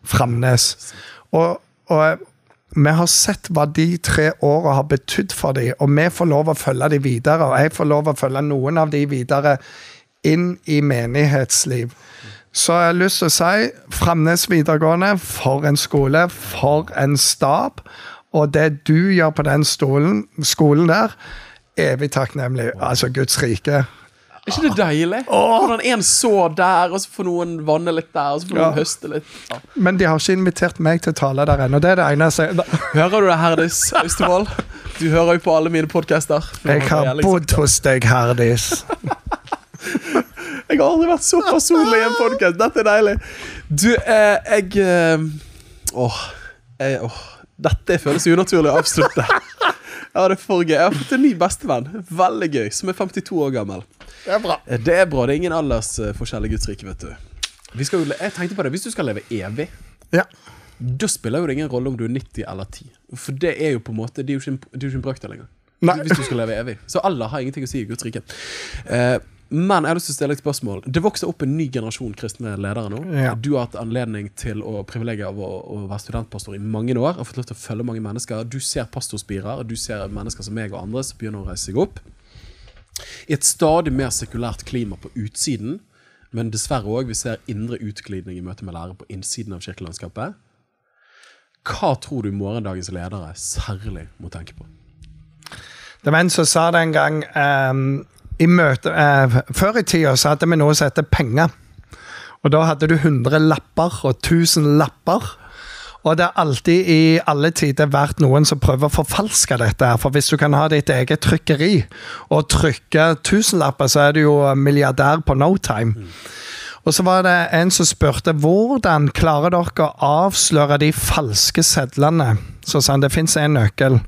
Speaker 2: Framnes. Og, og vi har sett hva de tre åra har betydd for dem, og vi får lov å følge dem videre. Og jeg får lov å følge noen av dem videre inn i menighetsliv. Så jeg har lyst til å si Framnes videregående, for en skole, for en stab. Og det du gjør på den stolen, skolen der, evig takknemlig. Altså, Guds rike.
Speaker 1: Er ikke det deilig? Hvordan en så der, og så får noen vanne litt der, og så får noen
Speaker 2: Ja.
Speaker 1: høste litt. Ja.
Speaker 2: Men de har ikke invitert meg til å tale der ennå. Det er det eneste.
Speaker 1: Hører du det, Herdis Austevoll? Du hører jo på alle mine podcaster.
Speaker 2: Jeg har bodd hos deg, Herdis.
Speaker 1: Jeg har aldri vært så personlig i en podkast. Dette er deilig. Du, eh, jeg eh, Åh. Jeg, åh. Dette føles unaturlig å avslutte. Ja, det er for gøy. Jeg har fått en ny bestevenn. Veldig gøy. Som er 52 år gammel.
Speaker 2: Det er bra.
Speaker 1: Eh, Det er bra. Det er ingen aldersforskjell i Guds rike, vet du. Jo, jeg tenkte på det. Hvis du skal leve evig,
Speaker 2: Ja.
Speaker 1: da spiller jo det ingen rolle om du er 90 eller 10. For det er jo på en måte Det er jo ikke en, det er jo ikke en brøkdel engang. Hvis du skal leve evig. Så alder har ingenting å si i Guds rike. Eh, men jeg har lyst til å stille et spørsmål. Det vokser opp en ny generasjon kristne ledere nå.
Speaker 2: Ja.
Speaker 1: Du har hatt anledning til å privilegiet av å, å være studentpastor i mange år. Har fått lov til å følge mange mennesker. Du ser pastorspirer, du ser mennesker som meg og andre som begynner å reise seg opp. I et stadig mer sekulært klima på utsiden, men dessverre òg vi ser indre utglidning i møte med lærere på innsiden av kirkelandskapet. Hva tror du morgendagens ledere særlig må tenke på?
Speaker 2: Det var en som sa det en gang ehm, i møte, eh, Før i tida så hadde vi noe som heter penger. Og da hadde du 100 lapper og 1000 lapper. Og det har alltid i alle tider vært noen som prøver å forfalske dette. her, For hvis du kan ha ditt eget trykkeri og trykke tusenlapper, så er du jo milliardær på no time. Og så var det en som spurte hvordan klarer dere å avsløre de falske sedlene. Så sa han det fins en nøkkel.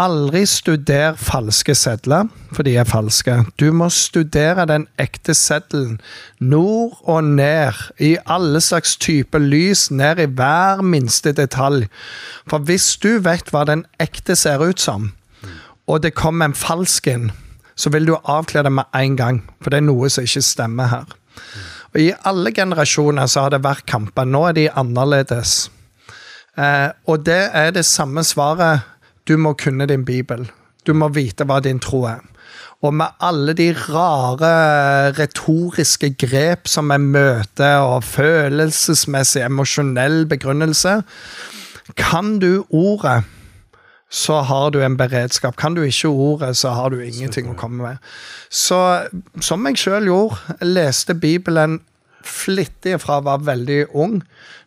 Speaker 2: Aldri studer falske sedler, for de er falske. Du må studere den ekte seddelen. Nord og ned, i alle slags typer lys, ned i hver minste detalj. For hvis du vet hva den ekte ser ut som, og det kommer en falsk inn, så vil du avkle det med en gang. For det er noe som ikke stemmer her. Og I alle generasjoner så har det vært kamper. Nå er de annerledes. Eh, og det er det samme svaret. Du må kunne din bibel. Du må vite hva din tro er. Og med alle de rare retoriske grep som er møte og følelsesmessig, emosjonell begrunnelse, kan du ordet, så har du en beredskap. Kan du ikke ordet, så har du ingenting å komme med. Så som jeg sjøl gjorde, leste Bibelen flittig fra jeg var veldig ung.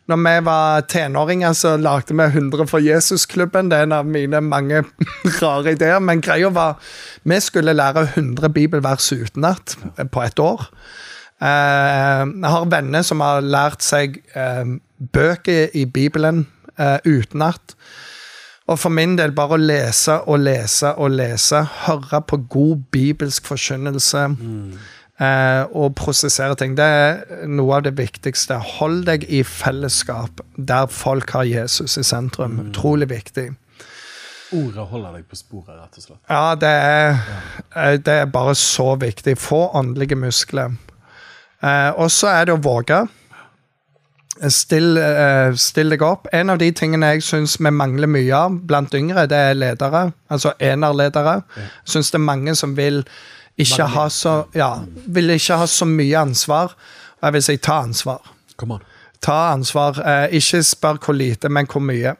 Speaker 2: Når vi var tenåringer, så lagde vi 100 for Jesus-klubben. Det er en av mine mange rare ideer. Men greia var vi skulle lære 100 bibelvers utenat på et år. Eh, Jeg har venner som har lært seg eh, bøker i Bibelen eh, utenat. Og for min del, bare å lese og lese og lese, høre på god bibelsk forkynnelse eh, og prosessere ting, det er noe av det viktigste. Hold deg i fellesskap der folk har Jesus i sentrum. Utrolig viktig.
Speaker 1: Ordet holder deg på sporet, rett og slett.
Speaker 2: Ja, det er, eh, det er bare så viktig. Få åndelige muskler. Eh, og så er det å våge. Still, eh, still deg opp. En av de tingene jeg syns vi mangler mye av blant yngre, det er ledere. Altså enerledere. Jeg syns det er mange som vil ikke ha så Ja, vil ikke ha så mye ansvar. Og jeg vil si ta ansvar. Ta ansvar. Eh, ikke spør hvor lite, men hvor mye.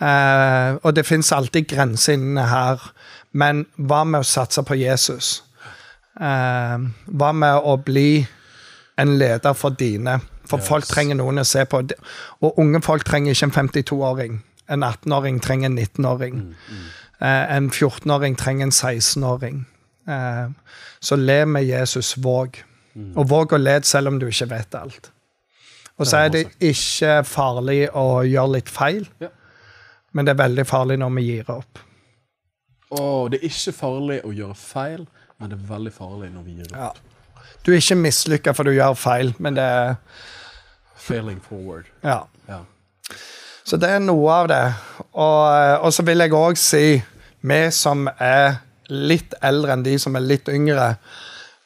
Speaker 2: Eh, og det fins alltid grenser inne her, men hva med å satse på Jesus? Eh, hva med å bli en leder for dine? For folk trenger noen å se på. Og unge folk trenger ikke en 52-åring. En 18-åring trenger en 19-åring. Eh, en 14-åring trenger en 16-åring. Eh, så le med Jesus, våg. Og våg å lede selv om du ikke vet alt. Og så er det ikke farlig å gjøre litt feil,
Speaker 1: Ja.
Speaker 2: men det er veldig farlig når vi gir opp.
Speaker 1: Å, det er ikke farlig å gjøre feil, men det er veldig farlig når vi gir opp.
Speaker 2: Ja. Du er ikke mislykka for du gjør feil, men det er
Speaker 1: Failing forward.
Speaker 2: Ja.
Speaker 1: Ja.
Speaker 2: Så det er noe av det. Og, eh, og så vil jeg òg si, vi som er litt eldre enn de som er litt yngre,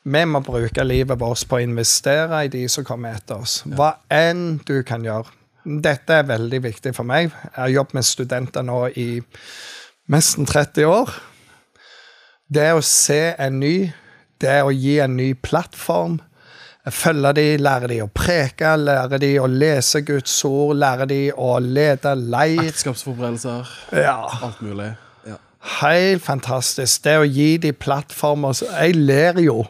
Speaker 2: vi må bruke livet vårt på å investere i de som kommer etter oss. Hva enn du kan gjøre. Dette er veldig viktig for meg. Jeg har jobbet med studenter nå i nesten 30 år. Det å se en ny, det å gi en ny plattform. Følge de, lære de å preke, lære de å lese Guds ord, lære de å lede leir.
Speaker 1: Ekteskapsforberedelser.
Speaker 2: Ja.
Speaker 1: Alt mulig.
Speaker 2: Helt fantastisk. Det å gi de plattformer Jeg ler jo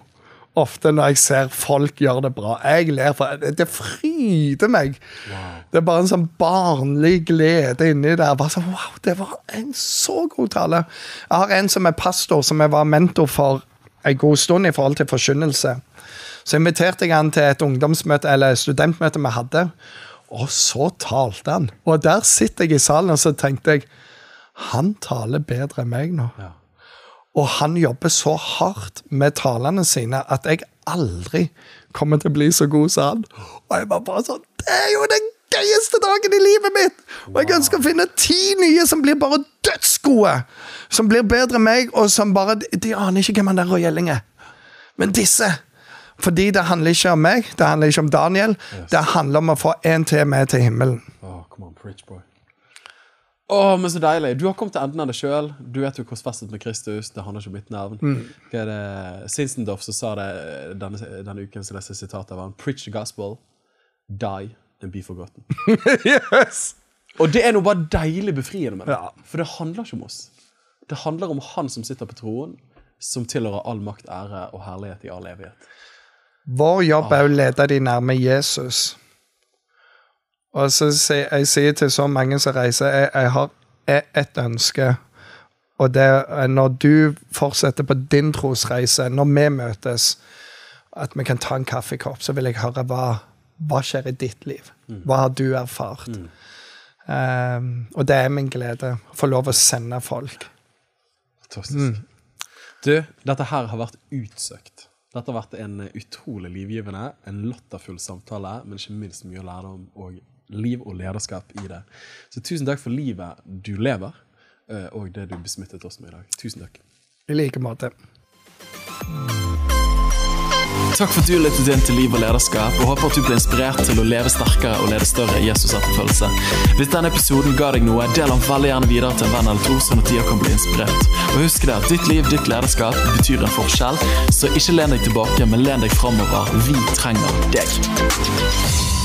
Speaker 2: ofte når jeg ser folk gjøre det bra. Jeg ler, for det, det fryder meg. Det er bare en sånn barnlig glede inni der. Bare sånn, wow, Det var en så god tale. Jeg har en som er pastor, som jeg var mentor for en god stund i forhold til forkynnelse. Så inviterte jeg han til et ungdomsmøte, eller studentmøte vi hadde, og så talte han. Og der sitter jeg i salen, og så tenkte jeg han taler bedre enn meg nå.
Speaker 1: Ja.
Speaker 2: Og han jobber så hardt med talene sine at jeg aldri kommer til å bli så god som han. Og jeg var bare sånn Det er jo den gøyeste dagen i livet mitt! Og jeg ønsker å finne ti nye som blir bare dødsgode! Som blir bedre enn meg, og som bare De aner ikke hvem han der Roy Elling er. Men disse Fordi det handler ikke om meg, det handler ikke om Daniel. Det handler om å få en til med til himmelen.
Speaker 1: Åh, come on, preach, boy. Åh, men så deilig. Du har kommet til enden av det sjøl. Du vet jo korsfestet med Kristus. Det handler ikke om mitt navn. Hva er det? Sinsendorf som sa det denne, denne uken, så leste jeg sitatet av han. Preach the gospel, die and be forgotten.
Speaker 2: yes!
Speaker 1: Og det er noe bare deilig befriende med det.
Speaker 2: Ja.
Speaker 1: For det handler ikke om oss. Det handler om han som sitter på troen, som tilhører all makt, ære og herlighet i all evighet.
Speaker 2: Vår jobb er å lede de nærme Jesus. Og så sier jeg sier til så mange som reiser, jeg, jeg har ett ønske. Og det er når du fortsetter på din trosreise, når vi møtes, at vi kan ta en kaffekopp, så vil jeg høre hva, hva skjer i ditt liv. Hva har du erfart? Um, og det er min glede å få lov å sende folk.
Speaker 1: Fantastisk. Du, dette her har vært utsøkt. Dette har vært en utrolig livgivende, en latterfull samtale, men ikke minst mye lærdom og liv og lederskap i det. Så tusen takk for livet du lever, eh, og det du besmittet oss med i dag. Tusen takk.
Speaker 2: I like måte.
Speaker 3: Takk for at du lyttet inn til Liv og lederskap, og håper at du ble inspirert til å leve sterkere og lede større i Jesus etterfølgelse. Hvis denne episoden ga deg noe, del den veldig gjerne videre til en venn eller to, sånn at de kan bli inspirert. Og husk det at ditt liv, ditt lederskap, betyr en forskjell, så ikke len deg tilbake, men len deg framover. Vi trenger deg.